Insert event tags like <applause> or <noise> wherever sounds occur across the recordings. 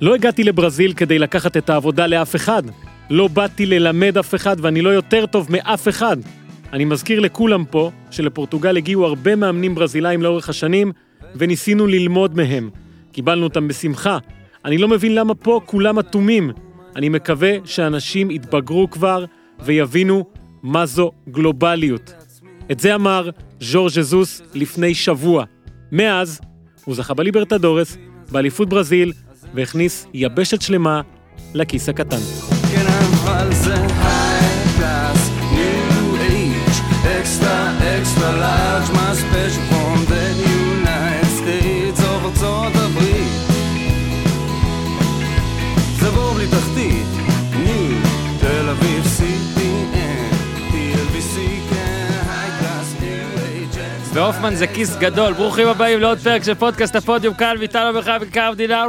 לא הגעתי לברזיל כדי לקחת את העבודה לאף אחד. לא באתי ללמד אף אחד ואני לא יותר טוב מאף אחד. אני מזכיר לכולם פה שלפורטוגל הגיעו הרבה מאמנים ברזילאים לאורך השנים וניסינו ללמוד מהם. קיבלנו אותם בשמחה. אני לא מבין למה פה כולם אטומים. אני מקווה שאנשים יתבגרו כבר ויבינו מה זו גלובליות. את זה אמר ז'ורג' ז'זוס לפני שבוע. מאז הוא זכה בליברטדורס, באליפות ברזיל, והכניס יבשת שלמה לכיס הקטן. כן, extra, extra large. והופמן זה כיס גדול, ברוכים הבאים לעוד פרק של פודקאסט הפודיום, כאן ויטל מרחב קו המדינה,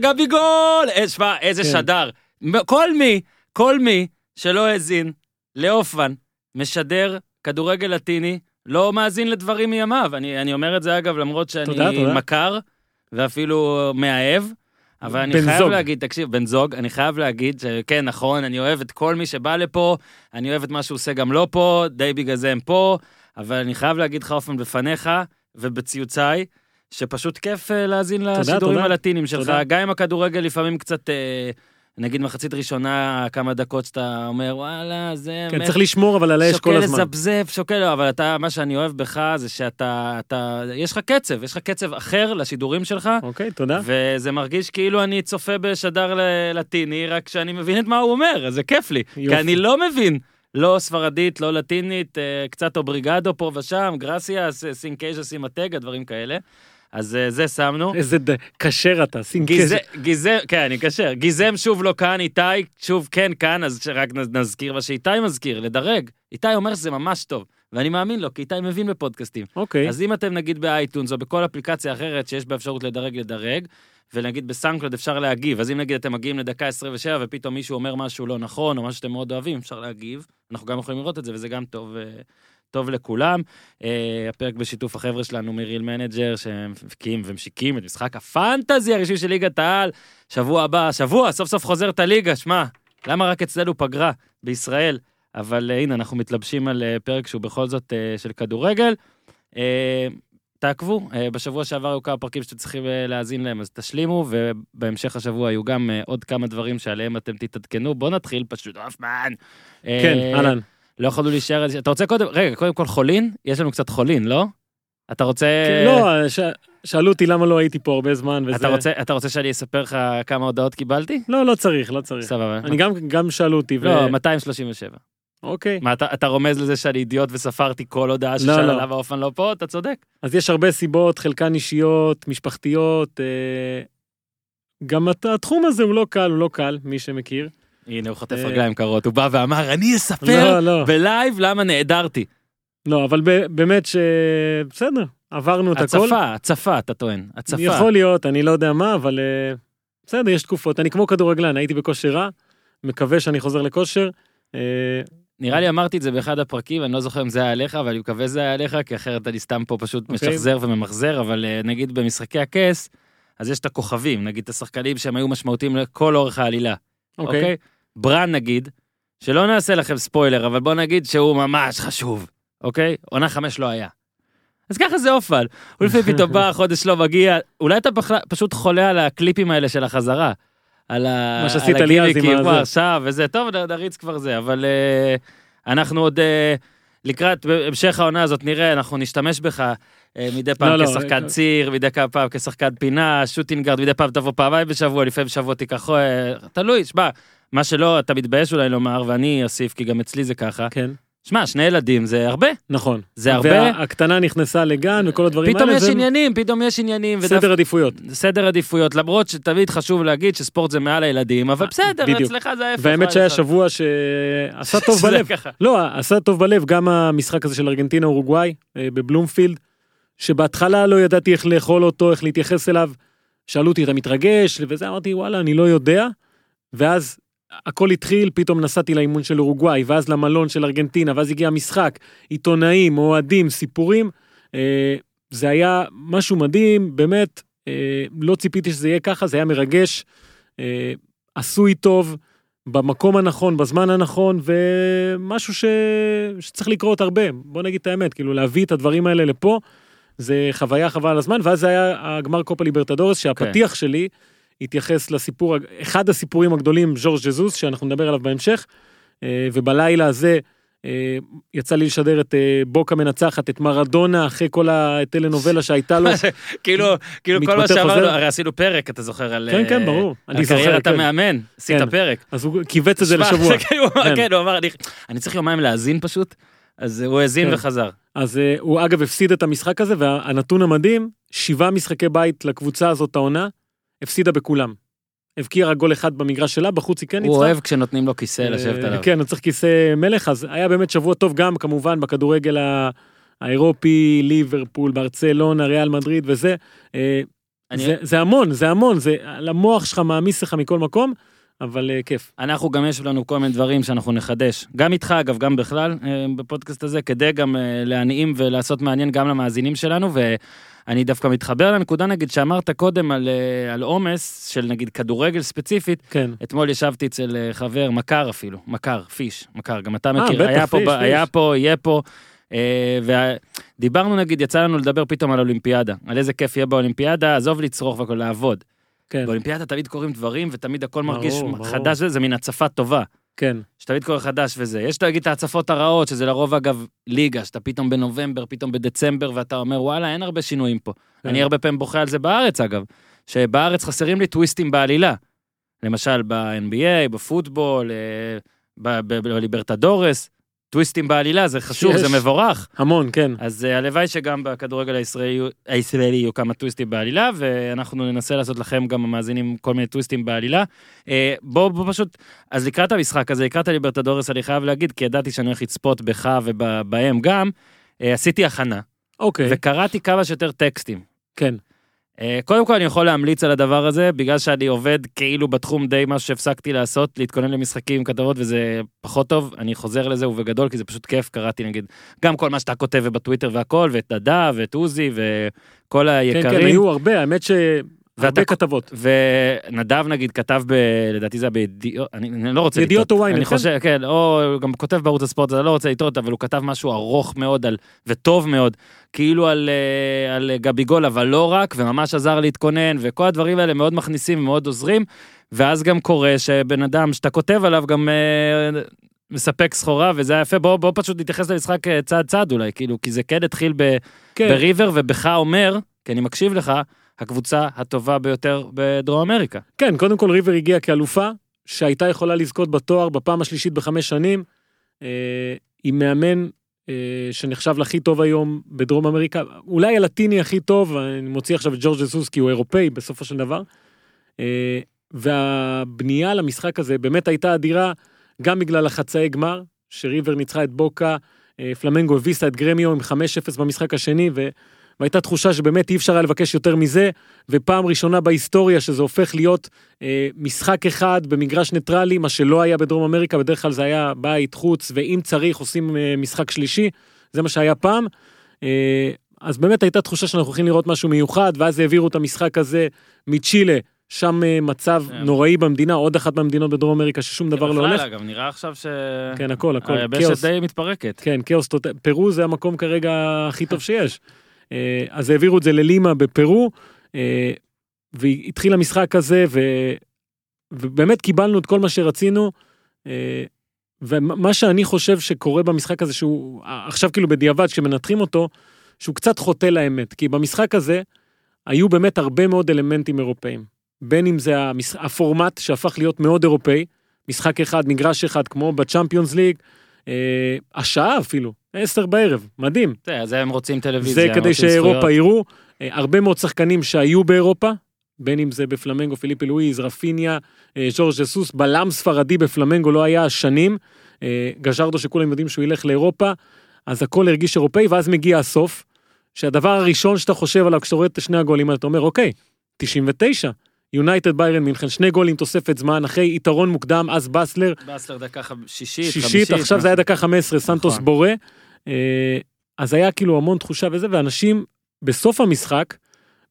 גבי גול! אה, שמע, איזה כן. שדר. כל מי, כל מי שלא האזין להופמן, משדר כדורגל לטיני, לא מאזין לדברים מימיו. אני, אני אומר את זה אגב, למרות שאני תודה, תודה. מכר, ואפילו מאהב. אבל אני חייב זוג. להגיד, תקשיב, בן זוג, אני חייב להגיד שכן, נכון, אני אוהב את כל מי שבא לפה, אני אוהב את מה שהוא עושה גם לא פה, די בגלל זה הם פה, אבל אני חייב להגיד לך, אופן, בפניך ובציוציי, שפשוט כיף אה, להאזין לשידורים. הלטינים שלך, תודה. גם אם הכדורגל לפעמים קצת, אה, נגיד מחצית ראשונה, כמה דקות שאתה אומר, וואלה, זה... כן, מח- צריך לשמור אבל על האש כל שוקל הזמן. לזפזפ, שוקל, לא, אבל אתה, מה שאני אוהב בך זה שאתה, אתה, יש לך קצב, יש לך קצב אחר לשידורים שלך, אוקיי, תודה. וזה מרגיש כאילו אני צופה בשדר לטיני, רק שאני מבין את מה הוא אומר, אז זה כיף לי. יופי. כי אני לא מבין, לא ספרדית, לא לטינית, אה, קצת obrigado פה ושם, gracias, אה, סינקייז'ה, סימטגה, דברים כאלה. אז אה, זה שמנו. איזה ד- כשר אתה. כסף. גיזם, כן, אני אקשר. גיזם שוב לא כאן, איתי שוב כן כאן, אז רק נזכיר מה שאיתי מזכיר, לדרג. איתי אומר שזה ממש טוב, ואני מאמין לו, כי איתי מבין בפודקאסטים. אוקיי, אז אם אתם נגיד ב-iTunes או בכל אפליקציה אחרת שיש בה אפשרות לדרג, לדרג, ונגיד ב-SoundCloud אפשר להגיב, אז אם נגיד אתם מגיעים לדקה 27 ופתאום מישהו אומר משהו לא נכון, או משהו שאתם מאוד אוהבים, אפשר להגיב. אנחנו גם יכולים לראות את זה, וזה גם טוב, אה, טוב לכולם. אה, הפרק בשיתוף החבר'ה שלנו מ-Real Manager, שמפיקים ומשיקים את משחק הפנטזי הרשמי של ליגת העל. שבוע הבא, שבוע, סוף סוף חוזרת הליגה, שמע, למה רק אצלנו פגרה בישראל? אבל אה, הנה, אנחנו מתלבשים על אה, פרק שהוא בכל זאת אה, של כדורגל. אה, תעקבו, אה, בשבוע שעבר היו כמה פרקים שאתם צריכים אה, להאזין להם, אז תשלימו, ובהמשך השבוע היו גם אה, עוד כמה דברים שעליהם אתם תתעדכנו. בואו נתחיל פשוט, הופמן. כן, אהלן. לא יכולנו להישאר, אתה רוצה קודם, רגע, קודם כל חולין? יש לנו קצת חולין, לא? אתה רוצה... לא, ש- שאלו אותי למה לא הייתי פה הרבה זמן וזה... אתה רוצה, אתה רוצה שאני אספר לך כמה הודעות קיבלתי? לא, לא צריך, לא צריך. סבבה. אני גם, גם שאלו אותי, ו... לא, 237. אוקיי. מה, אתה, אתה רומז לזה שאני אידיוט וספרתי כל הודעה לא, ששאלה לא. למה אופן לא פה? אתה צודק. אז יש הרבה סיבות, חלקן אישיות, משפחתיות. אה, גם הת- התחום הזה הוא לא קל, הוא לא קל, מי שמכיר. הנה, הוא חוטף אה. רגליים קרות, הוא בא ואמר, אני אספר לא, לא, בלייב למה נעדרתי. לא, אבל ב- באמת ש... בסדר, עברנו את הכל. הצפה, הצפה, אתה טוען. הצפה. יכול להיות, אני לא יודע מה, אבל אה, בסדר, יש תקופות. אני כמו כדורגלן, הייתי בכושר רע, מקווה שאני חוזר לכושר. אה, נראה לי אמרתי את זה באחד הפרקים, אני לא זוכר אם זה היה עליך, אבל אני מקווה שזה היה עליך, כי אחרת אני סתם פה פשוט אוקיי. משחזר וממחזר, אבל אה, נגיד במשחקי הכס, אז יש את הכוכבים, נגיד את השחקנים שהם היו משמעותיים לכל אורך העלילה. אוקיי. אוקיי? ברן נגיד, שלא נעשה לכם ספוילר, אבל בוא נגיד שהוא ממש חשוב, אוקיי? עונה חמש לא היה. אז ככה זה אופל, הוא לפעמים <laughs> פתאום בא, חודש לא מגיע, אולי אתה פשוט חולה על הקליפים האלה של החזרה. על ה... מה שעשית לי אז עם הזה. עכשיו וזה, טוב, נריץ כבר זה, אבל אה, אנחנו עוד אה, לקראת המשך העונה הזאת נראה, אנחנו נשתמש בך אה, מדי פעם לא, לא, כשחקן אה, ציר, מדי כמה פעם כשחקן פינה, שוטינגרד, מדי פעם תבוא פעמיים בשבוע, לפעמים שבוע תיקח, אה, תלוי, שמע, מה שלא, אתה מתבייש אולי לומר, ואני אוסיף, כי גם אצלי זה ככה, כן, שמע, שני ילדים זה הרבה, נכון. זה הרבה, והקטנה נכנסה לגן וכל הדברים האלה. פתאום יש זה עניינים, פתאום יש עניינים, סדר עדיפויות. סדר עדיפויות, למרות שתמיד חשוב להגיד שספורט זה מעל הילדים, אבל בסדר, בדיוק. אצלך זה ההפך. והאמת שהיה? שבוע שעשה טוב <laughs> בלב. ככה. לא, עשה טוב בלב גם המשחק הזה של ארגנטינה אורוגוואי אה, בבלומפילד, שבהתחלה לא ידעתי איך לאכול אותו, איך להתייחס אליו. שאלו אותי, אתה מתרגש? וזה אמרתי, וואלה, אני לא יודע. ואז הכל התחיל, פתאום נסעתי לאימון של אורוגוואי, ואז למלון של ארגנטינה, ואז הגיע המשחק, עיתונאים, אוהדים, סיפורים. אה, זה היה משהו מדהים, באמת, אה, לא ציפיתי שזה יהיה ככה, זה היה מרגש, אה, עשוי טוב, במקום הנכון, בזמן הנכון, ומשהו ש... שצריך לקרות הרבה. בוא נגיד את האמת, כאילו להביא את הדברים האלה לפה, זה חוויה חבל על הזמן, ואז זה היה הגמר קופה ליברטדורס, שהפתיח שלי התייחס לסיפור, אחד הסיפורים הגדולים, ז'ורג' ג'זוס, שאנחנו נדבר עליו בהמשך, אה, ובלילה הזה אה, יצא לי לשדר את אה, בוקה מנצחת, את מרדונה, אחרי כל הטלנובלה <laughs> שהייתה לו. כאילו, כאילו כל מה שאמרנו. הרי עשינו פרק, אתה זוכר, על... כן, כן, ברור. אני זוכר, קריירת כן. המאמן, עשית כן. פרק. אז הוא כיווץ את זה לשבוע. כן, הוא אמר, כן. כן, הוא אמר, "אני- צריך יומיים להאזין פשוט, אז הוא האזין כן. וחזר. אז הוא אגב הפסיד את המשחק הזה, והנתון המדהים, שבעה משחקי בית לקבוצה הזאת העונה, הפסידה בכולם. הבקיעה רק גול אחד במגרש שלה, בחוץ היא כן ניצחה. הוא אוהב כשנותנים לו כיסא לשבת אה, עליו. כן, הוא צריך כיסא מלך, אז היה באמת שבוע טוב גם כמובן בכדורגל האירופי, ליברפול, ברצלונה, ריאל מדריד וזה. אה, אני- זה, זה המון, זה המון, זה למוח שלך מעמיס לך מכל מקום, אבל אה, כיף. אנחנו גם יש לנו כל מיני דברים שאנחנו נחדש, גם איתך אגב, גם בכלל, בפודקאסט הזה, כדי גם אה, להנעים ולעשות מעניין גם למאזינים שלנו, ואני דווקא מתחבר לנקודה נגיד שאמרת קודם על אה, על עומס של נגיד כדורגל ספציפית, כן. אתמול ישבתי אצל אה, חבר, מכר אפילו, מכר, פיש, מכר, גם אתה מכיר, בטח, היה פה, פיש, ב- היה פיש. פה, יהיה פה. אה, ודיברנו נגיד, יצא לנו לדבר פתאום על אולימפיאדה, על איזה כיף יהיה באולימפיאדה, עזוב לצרוך והכל, לעבוד. כן, באולימפיאדה תמיד קורים דברים ותמיד הכל מרגיש ברור. חדש, זה זה מין הצפה טובה. כן, שתמיד קורה חדש וזה. יש להגיד את ההצפות הרעות, שזה לרוב אגב ליגה, שאתה פתאום בנובמבר, פתאום בדצמבר, ואתה אומר וואלה, אין הרבה שינויים פה. כן. אני הרבה פעמים בוכה על זה בארץ אגב, שבארץ חסרים לי טוויסטים בעלילה. למשל ב-NBA, בפוטבול, אה, ב- ב- בליברטדורס, טוויסטים בעלילה, זה חשוב, יש. זה מבורך. המון, כן. אז אה, הלוואי שגם בכדורגל הישראלי, הישראלי יהיו כמה טוויסטים בעלילה, ואנחנו ננסה לעשות לכם גם המאזינים כל מיני טוויסטים בעלילה. אה, בוא, בוא פשוט, אז לקראת המשחק הזה, לקראת הליברטדורס, אני חייב להגיד, כי ידעתי שאני הולך לצפות בך ובהם גם, אה, עשיתי הכנה, אוקיי, וקראתי כמה שיותר טקסטים. כן. אה, קודם כל אני יכול להמליץ על הדבר הזה, בגלל שאני עובד כאילו בתחום די משהו שהפסקתי לעשות, להתכונן למשחקים, כתבות, וזה פחות טוב, אני חוזר לזה ובגדול, כי זה פשוט כיף, קראתי נגיד, גם כל מה שאתה כותב בטוויטר והכל, ואת נדב, ואת עוזי, וכל כן, היקרים. כן, היו הרבה, האמת שהרבה ואתה- כתבות. ונדב נגיד כתב ב... לדעתי זה היה בידיעות, אני, אני לא רוצה ידיעות לטעות. או ynet, אני כן? חושב, כן, או גם כותב בערוץ הספורט, אני לא רוצה לטעות, אבל הוא כתב משהו ארוך מאוד על, וטוב מאוד, כאילו על, אה, על גביגול, אבל לא רק, וממש עזר להתכונן, וכל הדברים האלה מאוד מכניסים ומאוד עוזרים, ואז גם קורה שבן אדם שאתה כותב עליו גם אה, מספק סחורה, וזה היה יפה, בוא, בוא פשוט נתייחס למשחק אה, צעד צעד אולי, כאילו, כי זה כן התחיל ב... כן, בריבר, ובך אומר, כי אני מקשיב לך, הקבוצה הטובה ביותר בדרום אמריקה. כן, קודם כל ריבר הגיעה כאלופה, שהייתה יכולה לזכות בתואר בפעם השלישית בחמש שנים, אה, עם מאמן אה, שנחשב להכי טוב היום בדרום אמריקה, אולי הלטיני הכי טוב, אני מוציא עכשיו את ג'ורג' זוס כי הוא אירופאי בסופו של דבר. אה, והבנייה למשחק הזה באמת הייתה אדירה, גם בגלל החצאי גמר, שריבר ניצחה את בוקה, אה, פלמנגו הביסה את גרמיו עם 5-0 במשחק השני, ו... והייתה תחושה שבאמת אי אפשר היה לבקש יותר מזה, ופעם ראשונה בהיסטוריה שזה הופך להיות אה, משחק אחד במגרש ניטרלי, מה שלא היה בדרום אמריקה, בדרך כלל זה היה בית, חוץ, ואם צריך עושים אה, משחק שלישי, זה מה שהיה פעם. אה, אז באמת הייתה תחושה שאנחנו הולכים לראות משהו מיוחד, ואז העבירו את המשחק הזה מצ'ילה, שם אה, מצב כן. נוראי במדינה, עוד אחת מהמדינות בדרום אמריקה ששום דבר לא בכלל, הולך. אגב, נראה עכשיו ש... כן, הכל, הכל, היבשת. די מתפרקת. כן, כאוס. פרו זה המקום כרגע הכי טוב <laughs> שיש. אה, אז העבירו את זה ללימה בפרו, אה, והתחיל המשחק הזה, ו... ובאמת קיבלנו את כל מה שרצינו. אה, ומה שאני חושב שקורה במשחק הזה, שהוא עכשיו כאילו בדיעבד, כשמנתחים אותו, שהוא קצת חוטא לאמת. כי במשחק הזה היו באמת הרבה מאוד אלמנטים אירופאים. בין אם זה המש... הפורמט שהפך להיות מאוד אירופאי, משחק אחד, מגרש אחד, כמו בצ'אמפיונס ליג, אה, השעה אפילו, עשר בערב, מדהים. זה הם רוצים טלוויזיה. זה כדי שאירופה. יראו. אה, הרבה מאוד שחקנים שהיו באירופה, בין אם זה בפלמנגו, פיליפי לואיז, רפיניה, אה, ז'ורג' ג'סוס, בלם ספרדי בפלמנגו לא היה שנים. אה, גז'רדו שכולם יודעים שהוא ילך לאירופה, אז הכל הרגיש אירופאי, ואז מגיע הסוף, שהדבר הראשון שאתה חושב עליו כשאתה רואה את שני הגולים אתה אומר, אוקיי, 99, יונייטד ביירן מינכן, שני גולים תוספת זמן, אחרי יתרון מוקדם, אז בסלר, באסלר דקה ח- שישית, שישית, חמישית, עכשיו זה היה דקה 15, סנטוס נכון. בורא. אה, אז היה כאילו המון תחושה וזה, ואנשים בסוף המשחק,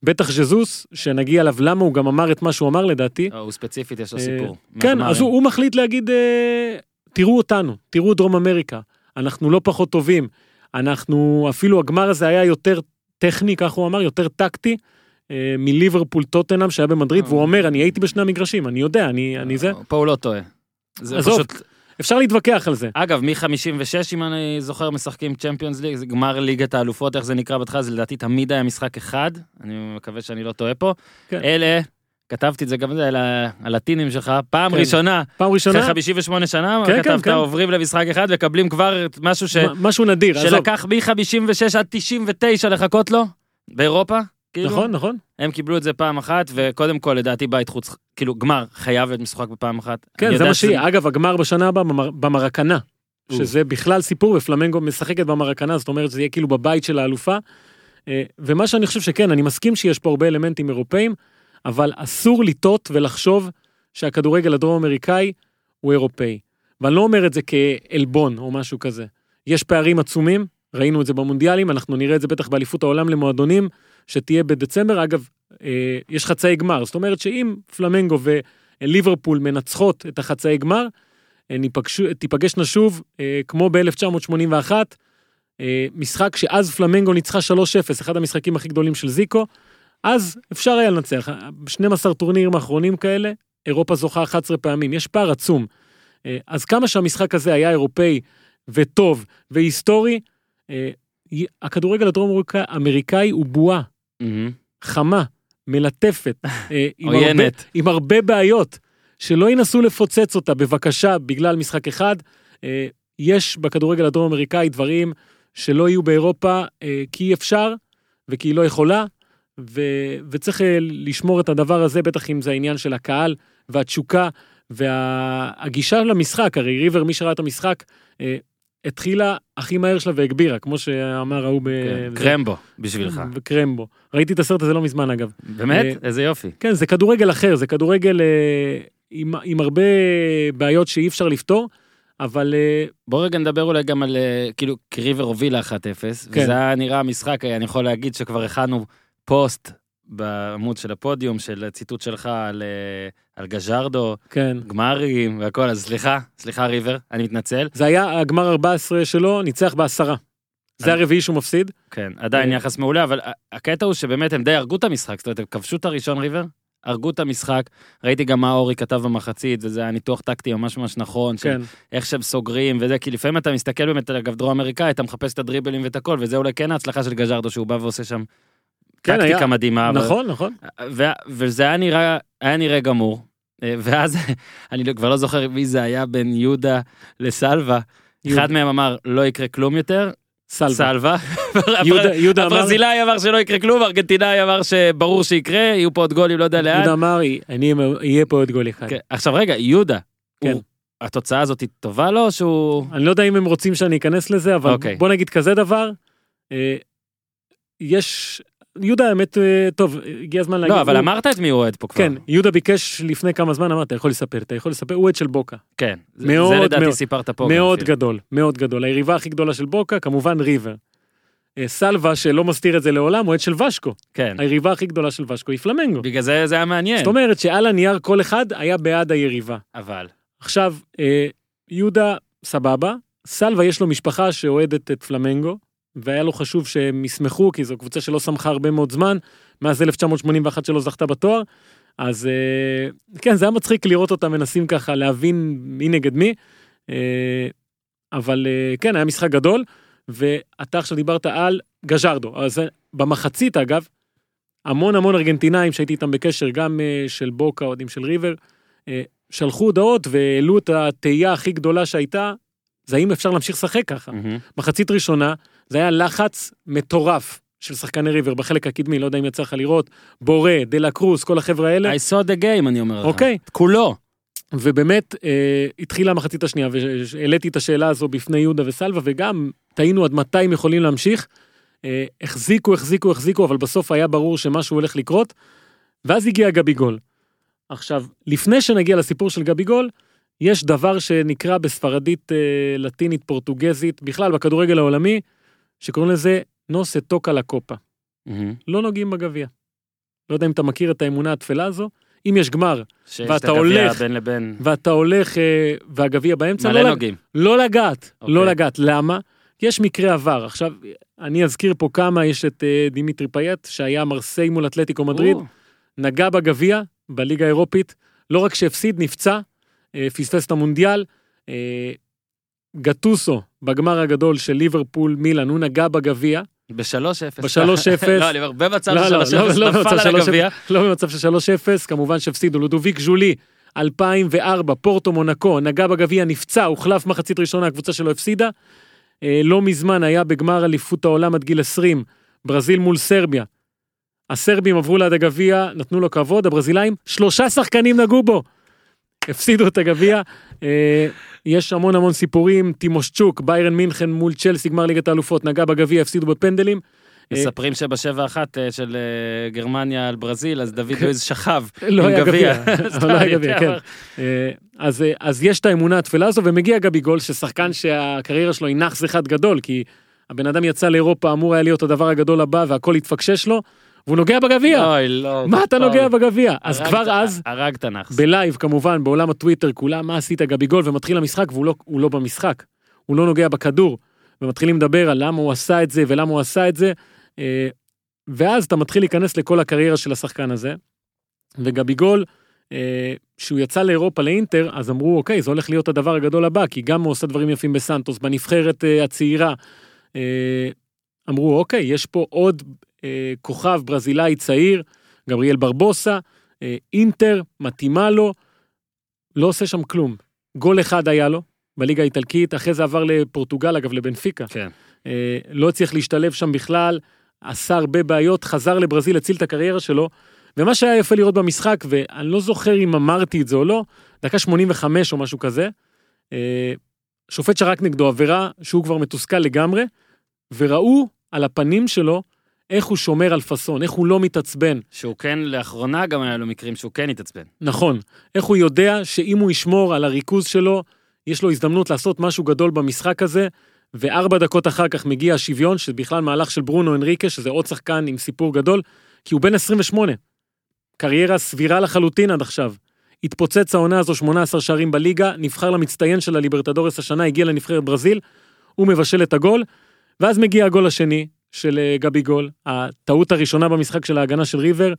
בטח ז'זוס, שנגיע אליו למה הוא גם אמר את מה שהוא אמר לדעתי. הוא ספציפית, יש לו אה, סיפור. כן. אז הוא, הוא מחליט להגיד, אה, תראו אותנו, תראו דרום אמריקה, אנחנו לא פחות טובים, אנחנו, אפילו הגמר הזה היה יותר טכני, כך הוא אמר, יותר טקטי, אה, מליברפול טוטנאם שהיה במדריד, אה. והוא אומר, אני הייתי בשני המגרשים, אני יודע, אני, אני זה, פה הוא לא טועה. זה עזוב. פשוט... אפשר להתווכח על זה. אגב, מ-56, אם אני זוכר, משחקים צ'מפיונס ליג, גמר ליגת האלופות, איך זה נקרא בהתחלה, זה לדעתי תמיד היה משחק אחד, אני מקווה שאני לא טועה פה. כן. אלה, כתבתי את זה גם על הלטינים שלך, פעם כן. ראשונה, פעם אחרי ראשונה, 58 שנה, כן, כן, כתבת כן. עוברים למשחק אחד וקבלים כבר משהו ש- משהו נדיר. שלקח מ-56 עד 99 לחכות לו, באירופה. כאילו, נכון, נכון. הם קיבלו את זה פעם אחת, וקודם כל, לדעתי, בית חוץ, כאילו, גמר, חייב להיות משחק בפעם אחת. כן, זה מה שזה- שיהיה. אגב, הגמר בשנה הבאה במר- במרקנה. שזה בכלל סיפור, ופלמנגו משחקת במרקנה, זאת אומרת, זה יהיה כאילו בבית של האלופה. אה, ומה שאני חושב שכן, אני מסכים שיש פה הרבה אלמנטים אירופאים, אבל אסור לטעות ולחשוב שהכדורגל הדרום אמריקאי הוא אירופאי. ואני לא אומר את זה כעלבון או משהו כזה. יש פערים עצומים, ראינו את זה במונדיאלים, אנחנו נראה את זה בטח באליפות העולם למועדונים, שתהיה בדצמבר. אגב, אה, יש חצאי גמר, זאת אומרת שאם פלמנגו וליברפול מנצחות את החצאי גמר, אה, תיפגשנה שוב, אה, כמו ב-1981, אה, משחק שאז פלמנגו ניצחה 3-0, אחד המשחקים הכי גדולים של זיקו, אז אפשר היה לנצח. 12 טורנירים האחרונים כאלה, אירופה זוכה 11 פעמים, יש פער עצום. אה, אז כמה שהמשחק הזה היה אירופאי וטוב והיסטורי, אה, הכדורגל הדרום אמריקאי הוא בועה. חמה, מלטפת, אה, עם, הרבה. עם הרבה בעיות, שלא ינסו לפוצץ אותה בבקשה בגלל משחק אחד. אה, יש בכדורגל הדרום אמריקאי דברים שלא יהיו באירופה אה, כי אי אפשר וכי היא לא יכולה, ו, וצריך לשמור את הדבר הזה, בטח אם זה העניין של הקהל והתשוקה והגישה למשחק, הרי ריבר, מי שראה את המשחק, התחילה הכי מהר שלה והגבירה, כמו שאמר ההוא ב... כן, זה- קרמבו, בשבילך. וקרמבו. ראיתי את הסרט הזה לא מזמן אגב. באמת? אה, איזה יופי. כן, זה כדורגל אחר, זה כדורגל אה, עם, עם הרבה בעיות שאי אפשר לפתור, אבל אה, בוא רגע נדבר אולי גם על, כאילו, קריבר הובילה 1-0, כן. וזה היה נראה משחק, אני יכול להגיד שכבר הכנו פוסט בעמוד של הפודיום, של ציטוט שלך על, אה, על גז'רדו, כן. גמרים והכל, אז סליחה, סליחה ריבר, אני מתנצל. זה היה הגמר 14 שלו, ניצח בעשרה. זה הרביעי שהוא מפסיד. כן, עדיין אה, יחס מעולה, אבל הקטע הוא שבאמת הם די הרגו את המשחק, זאת אומרת, הם כבשו את הראשון ריבר, הרגו את המשחק, ראיתי גם מה אורי כתב במחצית, וזה היה ניתוח טקטי ממש ממש נכון, כן. איך שהם סוגרים וזה, כי לפעמים אתה מסתכל באמת על אגב דרום אמריקאי, אתה מחפש את הדריבלים ואת הכל, וזה אולי כן ההצלחה של גז'רדו, שהוא בא ועושה שם כן, טקטיקה היה- מדהימה. אבל- נכון, נכון. ו- וזה היה נראה, היה נראה גמור. אה, ואז, <laughs> אני לא- כבר לא זוכר מי זה היה בין יהודה לסלווה. אחד מהם אמר, לא יקרה כלום יותר, סלווה. סלווה. <laughs> יהודה- יהודה אמר- הברזילאי אמר שלא יקרה כלום, ארגנטינאי אמר שברור שיקרה, יהיו פה עוד גולים, לא יודע לאן. יהודה אמר, אני אהיה פה עוד גול אחד. כן, עכשיו רגע, יהודה, כן. הוא- התוצאה הזאת היא טובה לו, שהוא... אני לא יודע אם הם רוצים שאני אכנס לזה, אבל אוקיי. בוא נגיד כזה דבר. אה, יש, יהודה האמת, אה, טוב, הגיע הזמן להגיד. לא, אבל הוא- אמרת את מי הוא אוהד פה כבר. כן, יהודה ביקש לפני כמה זמן, אמר, אתה יכול לספר, אתה יכול לספר, הוא אוהד של בוקה. כן. זה- מאוד, זה לדעתי מאוד. סיפרת פה. מאוד. גדול, מאוד גדול. היריבה הכי גדולה של בוקה, כמובן ריבר. אה, סלווה, שלא מסתיר את זה לעולם, אוהד של ושקו. כן. היריבה הכי גדולה של ושקו היא פלמנגו. בגלל זה זה היה מעניין. זאת אומרת שעל הנייר כל אחד היה בעד היריבה. אבל. עכשיו, אה, יהודה, סבבה, סלווה יש לו משפחה שאוהדת את פלמנגו, והיה לו חשוב שהם ישמחו, כי זו קבוצה שלא שמחה הרבה מאוד זמן, מאז 1981 שלא זכתה בתואר. אז אה, כן, זה היה מצחיק לראות אותם מנסים ככה להבין מי נגד מי. אה, אבל אה, כן, היה משחק גדול, ואתה עכשיו דיברת על גז'רדו. אז במחצית, אגב, המון המון ארגנטינאים שהייתי איתם בקשר, גם של בוקה, אוהדים של ריבר, שלחו הודעות והעלו את התהייה הכי גדולה שהייתה, זה האם אפשר להמשיך לשחק ככה. מהמם. מחצית ראשונה, זה היה לחץ מטורף של שחקני ריבר בחלק הקדמי, לא יודע אם יצא לך לראות, בורא, דלה קרוס, כל החבר'ה האלה, I saw the game, אני אומר לך. אוקיי. כולו. ובאמת אה, התחילה המחצית השנייה, והעליתי את השאלה הזו בפני יהודה וסלווה, וגם תהינו עד מתי הם יכולים להמשיך. אה, החזיקו, החזיקו, החזיקו, אבל בסוף היה ברור שמשהו הולך לקרות, ואז הגיע גבי גול. עכשיו, לפני שנגיע לסיפור של גבי גול, יש דבר שנקרא בספרדית אה, לטינית פורטוגזית, בכלל בכדורגל העולמי, שקוראים לזה נוסה טוקה לקופה. מהמם. לא נוגעים בגביע. לא יודע אם אתה מכיר את האמונה התפלה הזו, אם יש גמר ואתה הולך- בין לבין. ואתה הולך אה, והגביע באמצע, לא, נוגעים. לא לגעת, אוקיי. לא לגעת. למה? יש מקרה עבר. עכשיו, אני אזכיר פה כמה, יש את אה, דימיטרי פייט, שהיה מרסיי מול אתלטיקו מדריד, או, נגע בגביע, בליגה האירופית, לא רק שהפסיד, נפצע, פספס את המונדיאל. אה, גטוסו, בגמר הגדול של ליברפול מילאן, הוא נגע בגביע, בשלוש אפס. בשלוש אפס. <laughs> לא, אני אומר, במצב לא, של לא, שלוש לא, אפס, לא נפל על הגביע. לא במצב של 3-0, כמובן שהפסידו. לודוביק ז'ולי, 2004, פורטו מונקו, נגע בגביע, נפצע, הוחלף מחצית ראשונה, הקבוצה שלו הפסידה. אה, לא מזמן היה בגמר אליפות העולם עד גיל 20, ברזיל מול סרביה. הסרבים עברו ליד הגביע, נתנו לו כבוד, הברזילאים, שלושה שחקנים נגעו בו. הפסידו את הגביע. אה, יש המון המון סיפורים, טימושצ'וק, ביירן מינכן מול צ'לסי, גמר ליגת האלופות, נגע בגביע, הפסידו בפנדלים. אה, מספרים שבשבע אחת אה, של גרמניה על ברזיל, אז דוד לואיז <laughs> שכב לא עם גביע. סתם, <laughs> לא היה גביע, כן. אה, אז יש את האמונה התפלה הזו, ומגיע גבי גול, ששחקן שהקריירה שלו היא נאחס אחד גדול, כי הבן אדם יצא לאירופה, אמור היה להיות הדבר הגדול הבא, והכל התפקשש לו, והוא נוגע בגביע. אוי, לא. מה אתה. נוגע בגביע? אז כבר אז, הרגת נאחס. בלייב כמובן, בעולם הטוויטר, כולם, מה עשית גבי גול, ומתחיל המשחק, והוא לא, לא במשחק. הוא לא נוגע בכדור, ומתחילים לדבר על למה הוא עשה את זה, ולמה הוא עשה את זה. אה, ואז אתה מתחיל להיכנס לכל הקריירה של השחקן הזה. וגבי גול, אה, כשהוא יצא לאירופה לאינטר, אז אמרו, אוקיי, זה הולך להיות הדבר הגדול הבא, כי גם הוא עושה דברים יפים בסנטוס, בנבחרת אה, הצעירה. אמרו, אוקיי, יש פה עוד כוכב ברזילאי צעיר, גבריאל ברבוסה, אה, אינטר, מתאימה לו, לא עושה שם כלום. גול אחד היה לו, בליגה האיטלקית, אחרי זה עבר לפורטוגל, אגב, לבנפיקה. כן. אה, לא הצליח להשתלב שם בכלל, עשה הרבה בעיות, חזר לברזיל, הציל את הקריירה שלו. ומה שהיה יפה לראות במשחק, ואני לא זוכר אם אמרתי את זה או לא, דקה 85 או משהו כזה, אה, שופט שרק נגדו עבירה שהוא כבר מתוסכל לגמרי, וראו על הפנים שלו איך הוא שומר על פאסון, איך הוא לא מתעצבן. שהוא כן, לאחרונה גם היה לו מקרים שהוא כן התעצבן. נכון, איך הוא יודע שאם הוא ישמור על הריכוז שלו, יש לו הזדמנות לעשות משהו גדול במשחק הזה, וארבע דקות אחר כך מגיע השוויון, שזה בכלל מהלך של ברונו אנריקה, שזה עוד שחקן עם סיפור גדול, כי הוא בן 28. קריירה סבירה לחלוטין עד עכשיו. התפוצץ העונה הזו 18 שערים בליגה, נבחר למצטיין של הליברטדורס השנה, הגיע לנבחרת ברזיל, הוא מבשל את הגול, ואז מגיע הגול השני של אה, גבי גול, הטעות הראשונה במשחק של ההגנה של ריבר,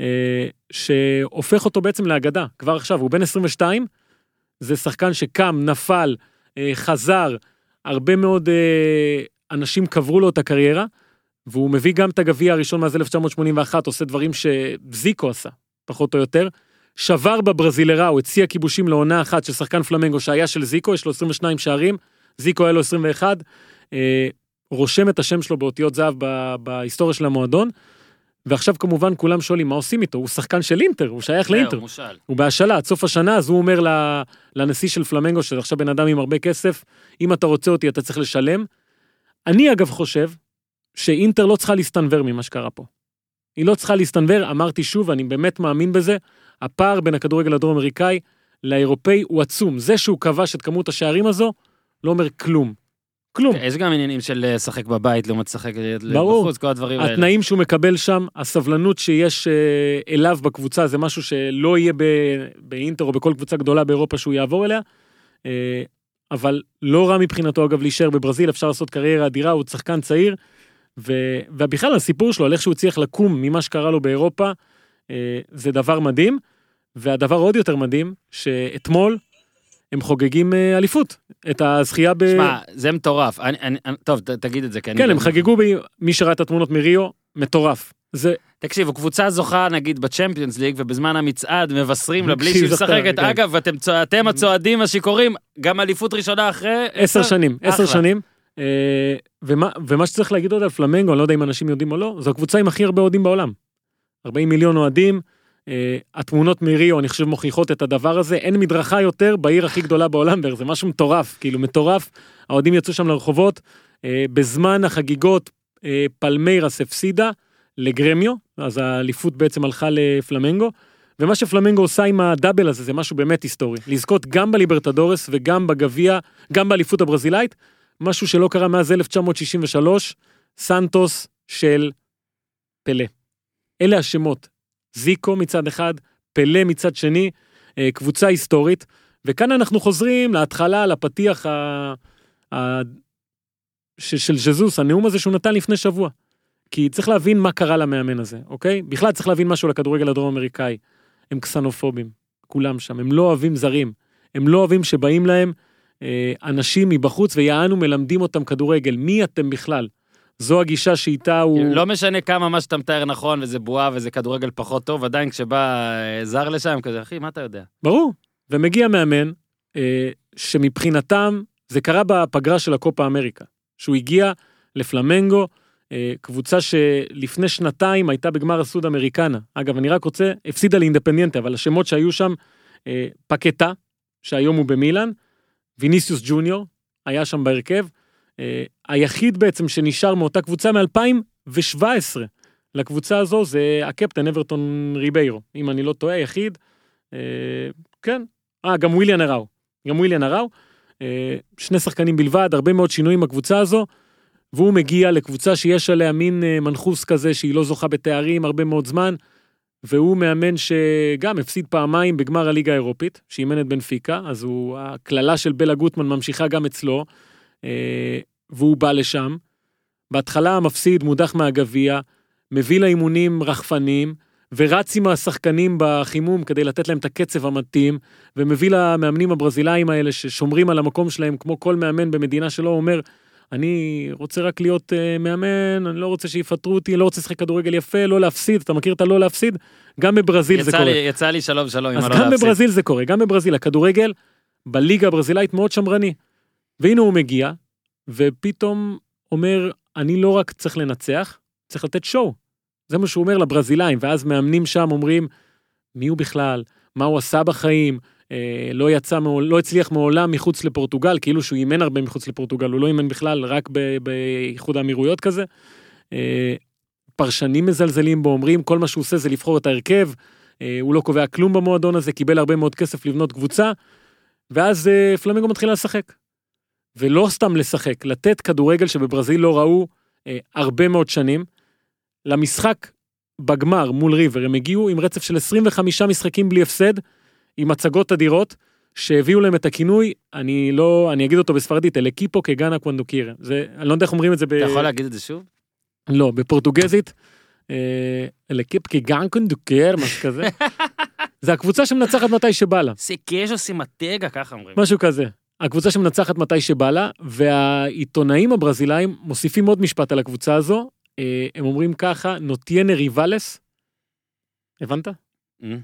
אה, שהופך אותו בעצם לאגדה, כבר עכשיו, הוא בן 22, זה שחקן שקם, נפל, אה, חזר, הרבה מאוד אנשים קברו לו את הקריירה, והוא מביא גם את הגביע הראשון מאז 1981, עושה דברים שזיקו עשה, פחות או יותר. שבר בברזילרה, הוא הציע כיבושים לעונה אחת של שחקן פלמנגו שהיה של זיקו, יש לו 22 שערים, זיקו היה לו 21, אה, רושם את השם שלו באותיות זהב ב- בהיסטוריה של המועדון, ועכשיו כמובן כולם שואלים מה עושים איתו, הוא שחקן של אינטר, הוא שייך לאינטר. מושל. הוא בהשאלה עד סוף השנה, אז הוא אומר לנשיא של פלמנגו, שזה עכשיו בן אדם עם הרבה כסף, אם אתה רוצה אותי אתה צריך לשלם. אני אגב חושב שאינטר לא צריכה להסתנוור ממה שקרה פה. היא לא צריכה להסתנוור, אמרתי שוב, אני באמת מאמין בזה, הפער בין הכדורגל הדרום אמריקאי לאירופאי הוא עצום. זה שהוא כבש את כמות השערים הזו, לא אומר כלום. כלום. יש גם עניינים של אה, לשחק בבית לעומת לשחק. בחוץ, כל הדברים האלה. התנאים שהוא מקבל שם, הסבלנות שיש אה, אליו בקבוצה, זה משהו שלא יהיה באינטר או בכל קבוצה גדולה באירופה שהוא יעבור אליה. אה, אבל לא רע מבחינתו אגב להישאר בברזיל, אפשר לעשות קריירה אדירה, הוא שחקן צעיר. ו- ובכלל הסיפור שלו על איך שהוא הצליח לקום ממה שקרה לו באירופה, זה דבר מדהים. והדבר עוד יותר מדהים, שאתמול הם חוגגים אה, אליפות, את הזכייה ב... שמע, זה מטורף. אני- אני- טוב, ת- תגיד את זה, כי. כן, הם חגגו, ב... מי שראה את התמונות מריו, מטורף. זה תקשיבו, קבוצה זוכה נגיד בצ'מפיונס ליג, ובזמן המצעד מבשרים לה בלי שהיא משחקת. כן. אגב, אתם צוע- אתם הצועדים השיכורים, גם אליפות ראשונה אחרי... עשר שנים, עשר. שנים. אה, ומה, ומה שצריך להגיד עוד על פלמנגו, אני לא יודע אם אנשים יודעים או לא, זו הקבוצה עם הכי הרבה אוהדים בעולם. 40 מיליון אוהדים, התמונות מריו, אני חושב, מוכיחות את הדבר הזה. אין מדרכה יותר בעיר הכי גדולה בעולם זה משהו מטורף, כאילו מטורף. האוהדים יצאו שם לרחובות. אה, בזמן החגיגות, אה, פלמיירס הפסידה לגרמיו, אז האליפות בעצם הלכה לפלמנגו. ומה שפלמנגו עושה עם הדאבל הזה זה משהו באמת היסטורי. לזכות גם בליברטדורס וגם בגביע, גם באליפות הברזילאית, משהו שלא קרה מאז 1963, סנטוס של פלא. אלה השמות. זיקו מצד אחד, פלא מצד שני, אה, קבוצה היסטורית, וכאן אנחנו חוזרים להתחלה, לפתיח ה... ה... ש... של ז'זוס, הנאום הזה שהוא נתן לפני שבוע. כי צריך להבין מה קרה למאמן הזה, אוקיי? בכלל צריך להבין משהו לכדורגל הדרום אמריקאי. הם קסנופובים, כולם שם, הם לא אוהבים זרים. הם לא אוהבים שבאים להם אה, אנשים מבחוץ ויענו מלמדים אותם כדורגל. מי אתם בכלל? זו הגישה שאיתה הוא... לא משנה כמה מה שאתה מתאר נכון, וזה בועה וזה כדורגל פחות טוב, עדיין כשבא אה, זר לשם, כזה, אחי, מה אתה יודע? ברור. ומגיע מאמן, אה, שמבחינתם, זה קרה בפגרה של הקופה אמריקה, שהוא הגיע לפלמנגו, אה, קבוצה שלפני שנתיים הייתה בגמר הסוד אמריקנה. אגב, אני רק רוצה, הפסידה לאינדפנדיאנטה, אבל השמות שהיו שם, אה, פקטה, שהיום הוא במילאן, ויניסיוס ג'וניור, היה שם בהרכב, היחיד בעצם שנשאר מאותה קבוצה מ-2017 לקבוצה הזו זה הקפטן אברטון ריביירו, אם אני לא טועה, יחיד. אה, כן, אה, גם וויליאן הראו, גם וויליאן הראו. אה, שני שחקנים בלבד, הרבה מאוד שינויים בקבוצה הזו, והוא מגיע לקבוצה שיש עליה מין אה, מנחוס כזה שהיא לא זוכה בתארים הרבה מאוד זמן, והוא מאמן שגם הפסיד פעמיים בגמר הליגה האירופית, שאימן את בנפיקה, אז הוא, הקללה של בלה גוטמן ממשיכה גם אצלו, אה, והוא בא לשם. בהתחלה המפסיד מודח מהגביע, מביא לאימונים רחפנים, ורץ עם השחקנים בחימום כדי לתת להם את הקצב המתאים, ומביא למאמנים הברזילאים האלה ששומרים על המקום שלהם, כמו כל מאמן במדינה שלו, אומר, אני רוצה רק להיות uh, מאמן, אני לא רוצה שיפטרו אותי, לא רוצה לשחק כדורגל יפה, לא להפסיד, אתה מכיר את הלא להפסיד? גם בברזיל זה קורה. לי, יצא לי שלום שלום עם אז הלא גם להפסיד. בברזיל זה קורה, גם בברזיל, הכדורגל בליגה הברזילאית מאוד שמרני. והנה הוא מגיע, ופתאום אומר, אני לא רק צריך לנצח, צריך לתת שואו. זה מה שהוא אומר לברזילאים, ואז מאמנים שם אומרים, מי הוא בכלל, מה הוא עשה בחיים, אה, לא יצא, לא הצליח מעולם מחוץ לפורטוגל, כאילו שהוא אימן הרבה מחוץ לפורטוגל, הוא לא אימן בכלל, רק באיחוד האמירויות כזה. אה, פרשנים מזלזלים בו, אומרים, כל מה שהוא עושה זה לבחור את ההרכב, אה, הוא לא קובע כלום במועדון הזה, קיבל הרבה מאוד כסף לבנות קבוצה, ואז אה, פלמנגו מתחילה לשחק. ולא סתם לשחק, לתת כדורגל שבברזיל לא ראו אה, הרבה מאוד שנים. למשחק בגמר מול ריבר, הם הגיעו עם רצף של 25 משחקים בלי הפסד, עם הצגות אדירות, שהביאו להם את הכינוי, אני לא, אני אגיד אותו בספרדית, el equipo que gana cuando quiere. זה, אני לא יודע איך אומרים את זה ב... אתה יכול להגיד את זה שוב? לא, בפורטוגזית, אה, el equipo que gana cuando quiere, משהו כזה. <laughs> זה הקבוצה שמנצחת מתי שבא לה. סיקיז'ו סימטגה, ככה אומרים. משהו כזה. הקבוצה שמנצחת מתי שבא לה, והעיתונאים הברזילאים מוסיפים עוד משפט על הקבוצה הזו, אה, הם אומרים ככה, נוטיינה ריבלס, הבנת? אה,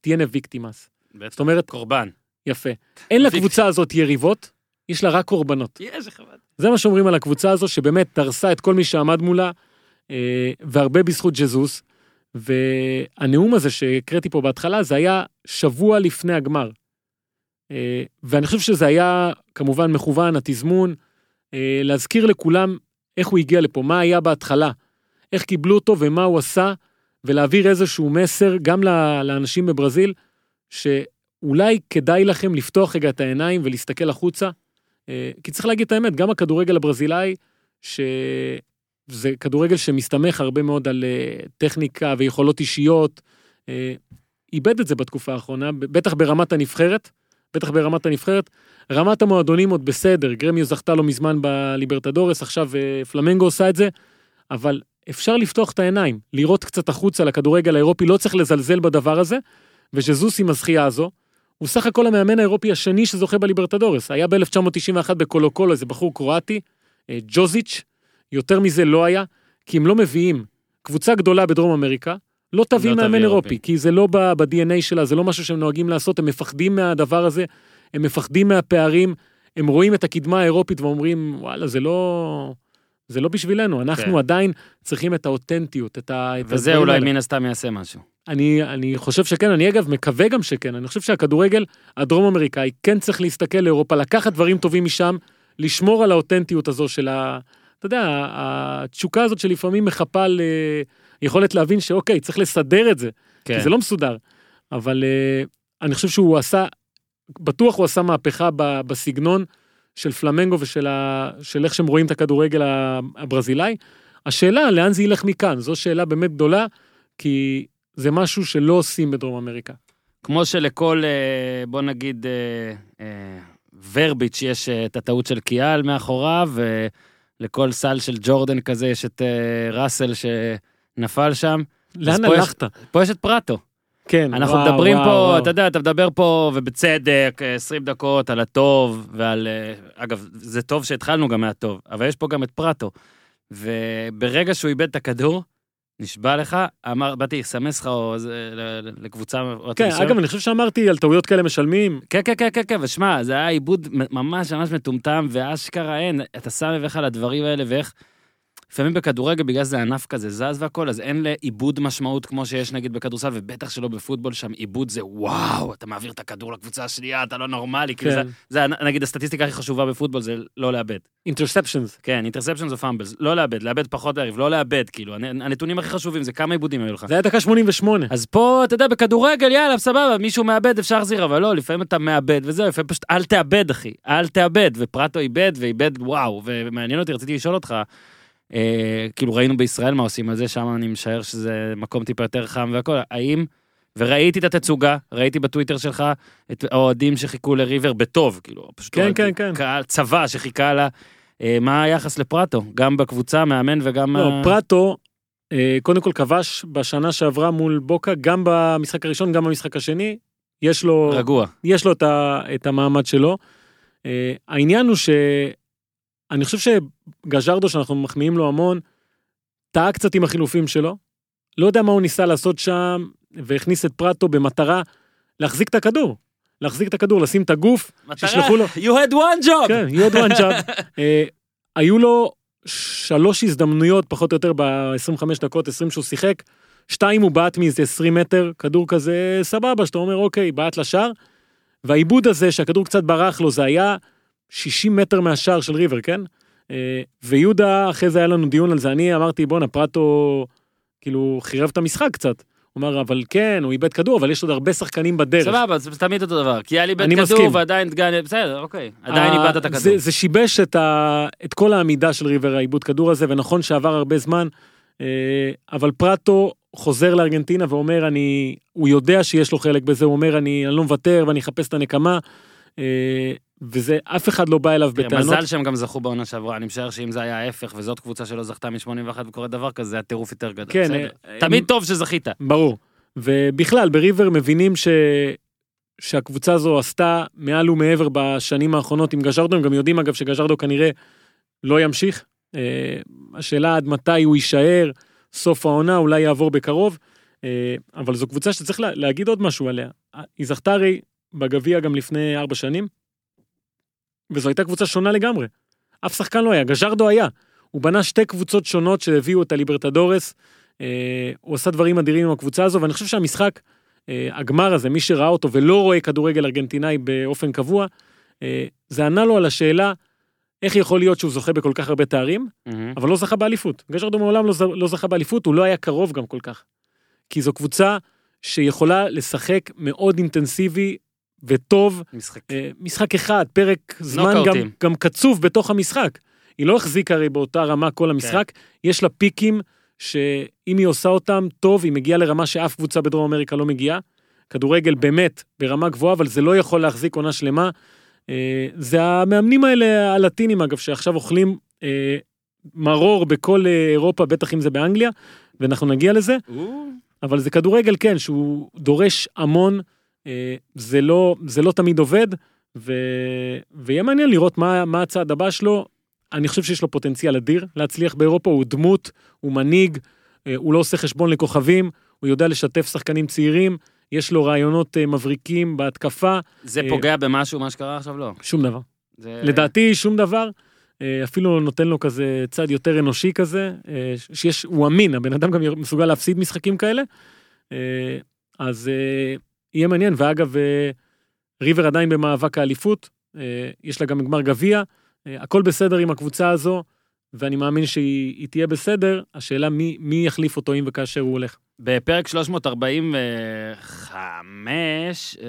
תהיינה ויקטימאס. זאת אומרת, קורבן. יפה. אין לקבוצה הזאת יריבות, יש לה רק קורבנות. לך מה. זה מה שאומרים על הקבוצה הזו, שבאמת דרסה את כל מי שעמד מולה, אה, והרבה בזכות ג'זוס. והנאום הזה שהקראתי פה בהתחלה, זה היה שבוע לפני הגמר. אה, ואני חושב שזה היה כמובן מכוון, התזמון, אה, להזכיר לכולם איך הוא הגיע לפה, מה היה בהתחלה, איך קיבלו אותו ומה הוא עשה, ולהעביר איזשהו מסר גם לאנשים בברזיל, שאולי כדאי לכם לפתוח רגע את העיניים ולהסתכל החוצה. אה, כי צריך להגיד את האמת, גם הכדורגל הברזילאי, שזה כדורגל שמסתמך הרבה מאוד על טכניקה ויכולות אישיות, איבד את זה בתקופה האחרונה, בטח ברמת הנבחרת, בטח ברמת הנבחרת. רמת המועדונים עוד בסדר, גרמיו זכתה לא מזמן בליברטדורס, עכשיו אה, פלמנגו עושה את זה, אבל אפשר לפתוח את העיניים, לראות קצת החוצה לכדורגל האירופי, לא צריך לזלזל בדבר הזה, וז'זוס עם הזכייה הזו, הוא סך הכל המאמן האירופי השני שזוכה בליברטדורס, היה ב-1991 בקולו קולו איזה בחור קרואטי, אה, ג'וזיץ', יותר מזה לא היה, כי הם לא מביאים קבוצה גדולה בדרום אמריקה, לא תביא לא מאמן אירופי, אירופי. כי זה לא ב-DNA שלה, זה לא משהו שהם נוהגים לעשות, הם מפחדים מהדבר הזה, הם מפחדים מהפערים, הם רואים את הקדמה האירופית ואומרים, וואלה, זה לא... זה לא בשבילנו, אנחנו כן. עדיין צריכים את האותנטיות, את ה... את וזה הדברים אולי האלה. מן הסתם יעשה משהו. אני, אני חושב שכן, אני אגב מקווה גם שכן, אני חושב שהכדורגל הדרום אמריקאי כן צריך להסתכל לאירופה, לקחת דברים טובים משם, לשמור על האותנטיות הזו של ה... אתה יודע, התשוקה הזאת שלפעמים מחפה אה, יכולת להבין שאוקיי, צריך לסדר את זה, כן. כי זה לא מסודר. אבל אה, אני חושב שהוא עשה, בטוח הוא עשה מהפכה ב, בסגנון של פלמנגו ושל ה, של איך שהם רואים את הכדורגל הברזילאי. השאלה, לאן זה ילך מכאן? זו שאלה באמת גדולה, כי זה משהו שלא עושים בדרום אמריקה. כמו שלכל, אה, בוא נגיד, אה, ורביץ' יש את הטעות של קיאל מאחוריו, ולכל סל של ג'ורדן כזה יש את ראסל שנפל שם. לאן פה יש- הלכת? פה יש את פרטו. כן, אנחנו וואו, מדברים וואו, פה, וואו. אתה יודע, אתה מדבר פה, ובצדק, אה, 20 דקות על הטוב ועל... אה, אגב, זה טוב שהתחלנו גם מהטוב, אבל יש פה גם את פרטו. וברגע שהוא איבד את הכדור, נשבע לך, אמר, באתי לסמס לך או זה, לקבוצה... רציתי כן. אגב, אני חושב שאמרתי על טעויות כאלה משלמים. כן, כן, כן, כן, כן, ושמע, זה היה איבוד ממש ממש מטומטם, ואשכרה אין, אתה שם לב איך על הדברים האלה, ואיך... לפעמים בכדורגל, בגלל זה ענף כזה זז והכל, אז אין לאיבוד משמעות כמו שיש נגיד בכדורסל, ובטח שלא בפוטבול, שם איבוד זה וואו, אתה מעביר את הכדור לקבוצה השנייה, אתה לא נורמלי, כאילו זה, כן. זה נגיד הסטטיסטיקה הכי חשובה בפוטבול זה לא לאבד. interceptions. כן, interceptions או fumbles, לא לאבד, לאבד פחות לעריב, לא לאבד, כאילו, הנ- הנתונים הכי חשובים זה כמה איבודים היו לך. זה היה דקה 88. אז פה, אתה יודע, בכדורגל, יאללה, סבבה, מישהו מאבד, אפשר להחזיר, אבל לא, לפעמים אתה מאבד, וזהו, לפעמים פשוט אל תאבד, אחי, אל תאבד, ופראטו איבד, ואיבד, וואו, ומעניין אותי, רציתי לשאול אותך, אה, כאילו ראינו בישראל מה עושים על זה, שם אני משער שזה מקום טיפה יותר חם והכל, האם, וראיתי את התצוגה, ראיתי בטוויטר שלך את האוהדים שחיכו לריבר בטוב, כאילו, פשוט כן, כן, כן. קהל, צבא שחיכה לה, אה, מה היחס לפרטו, גם בקבוצה, מאמן וגם... לא, אה, פרטו, אה, קודם כל כבש בשנה שעברה מול בוקה, גם במשחק הראשון, גם במשחק השני. יש לו, רגוע. יש לו את, ה, את המעמד שלו. אה, העניין הוא שאני חושב שגז'רדו, שאנחנו מחמיאים לו המון, טעה קצת עם החילופים שלו. לא יודע מה הוא ניסה לעשות שם, והכניס את פרטו במטרה להחזיק את הכדור. להחזיק את הכדור, לשים את הגוף, שישלחו לו. You had one job! כן, you had one job. <laughs> אה, היו לו שלוש הזדמנויות, פחות או יותר, ב-25 דקות, 20 שהוא שיחק. שתיים הוא בעט מאיזה 20 מטר, כדור כזה סבבה, שאתה אומר, אוקיי, בעט לשער. והעיבוד הזה, שהכדור קצת ברח לו, זה היה 60 מטר מהשער של ריבר, כן? אה, ויהודה, אחרי זה היה לנו דיון על זה, אני אמרתי, בואנה, פרטו, כאילו, חירב את המשחק קצת. הוא אמר, אבל כן, הוא איבד כדור, אבל יש עוד הרבה שחקנים בדרך. סבבה, זה תמיד אותו דבר. כי היה לי אני בית כדור מסכים. ועדיין דגן, בסדר, אוקיי. עדיין איבדת את הכדור. זה, זה שיבש את, ה, את כל העמידה של ריבר, העיבוד כדור הזה, ונכון שעבר הרבה זמן, אה, אבל פרטו חוזר לארגנטינה ואומר, אני, הוא יודע שיש לו חלק בזה, הוא אומר, אני, אני לא מוותר ואני אחפש את הנקמה, אה, וזה, אף אחד לא בא אליו בטענות. מזל שהם גם זכו בעונה שעברה, אני משער שאם זה היה ההפך, וזאת קבוצה שלא זכתה מ-81 וקורה דבר כזה, זה היה טירוף יותר גדול. כן, בסדר. אה, תמיד טוב שזכית. ברור. ובכלל, בריבר מבינים ש... שהקבוצה הזו עשתה מעל ומעבר בשנים האחרונות עם גז'רדו, הם גם יודעים אגב שגז'רדו כנראה לא ימשיך. אה, השאלה עד מתי הוא יישאר, סוף העונה, אולי יעבור בקרוב. אה, אבל זו קבוצה שצריך לה, להגיד עוד משהו עליה. היא זכתה הרי בגביע גם לפני ארבע שנים, וזו הייתה קבוצה שונה לגמרי. אף שחקן לא היה, גז'רדו היה. הוא בנה שתי קבוצות שונות שהביאו את הליברטדורס. אה, הוא עשה דברים אדירים עם הקבוצה הזו, ואני חושב שהמשחק, אה, הגמר הזה, מי שראה אותו ולא רואה כדורגל ארגנטינאי באופן קבוע, אה, זה ענה לו על השאלה איך יכול להיות שהוא זוכה בכל כך הרבה תארים, מהמם. אבל לא זכה באליפות. גז'רדו מעולם לא, ז- לא זכה באליפות, הוא לא היה קרוב גם כל כך. כי זו קבוצה שיכולה לשחק מאוד אינטנסיבי וטוב, משחק. אה, משחק אחד, פרק זמן גם. גם קצוב בתוך המשחק. היא לא החזיקה הרי באותה רמה כל המשחק, יש לה פיקים שאם היא עושה אותם טוב, היא מגיעה לרמה שאף קבוצה בדרום אמריקה לא מגיעה. כדורגל באמת ברמה גבוהה, אבל זה לא יכול להחזיק עונה שלמה. אה, זה המאמנים האלה, הלטינים אגב, שעכשיו אוכלים אה, מרור בכל אירופה, בטח אם זה באנגליה, ואנחנו נגיע לזה. אבל זה כדורגל, כן, שהוא דורש המון, זה לא, זה לא תמיד עובד, ו... ויהיה מעניין לראות מה, מה הצעד הבא שלו. אני חושב שיש לו פוטנציאל אדיר להצליח באירופה, הוא דמות, הוא מנהיג, אה, הוא לא עושה חשבון לכוכבים, הוא יודע לשתף שחקנים צעירים, יש לו רעיונות אה, מבריקים בהתקפה, זה אה, פוגע במשהו, מה שקרה עכשיו? לא. שום דבר. זה- לדעתי שום דבר, אה, אפילו נותן לו כזה צד יותר אנושי כזה, אה, שיש, הוא אמין, הבן אדם גם מסוגל להפסיד משחקים כאלה, אה, אז אה, יהיה מעניין, ואגב, אה, ריבר עדיין במאבק האליפות, אה, יש לה גם גמר גביע, אה, הכל בסדר עם הקבוצה הזו, ואני מאמין שהיא היא תהיה בסדר, השאלה מי, מי יחליף אותו אם וכאשר הוא הולך. בפרק 345, אה,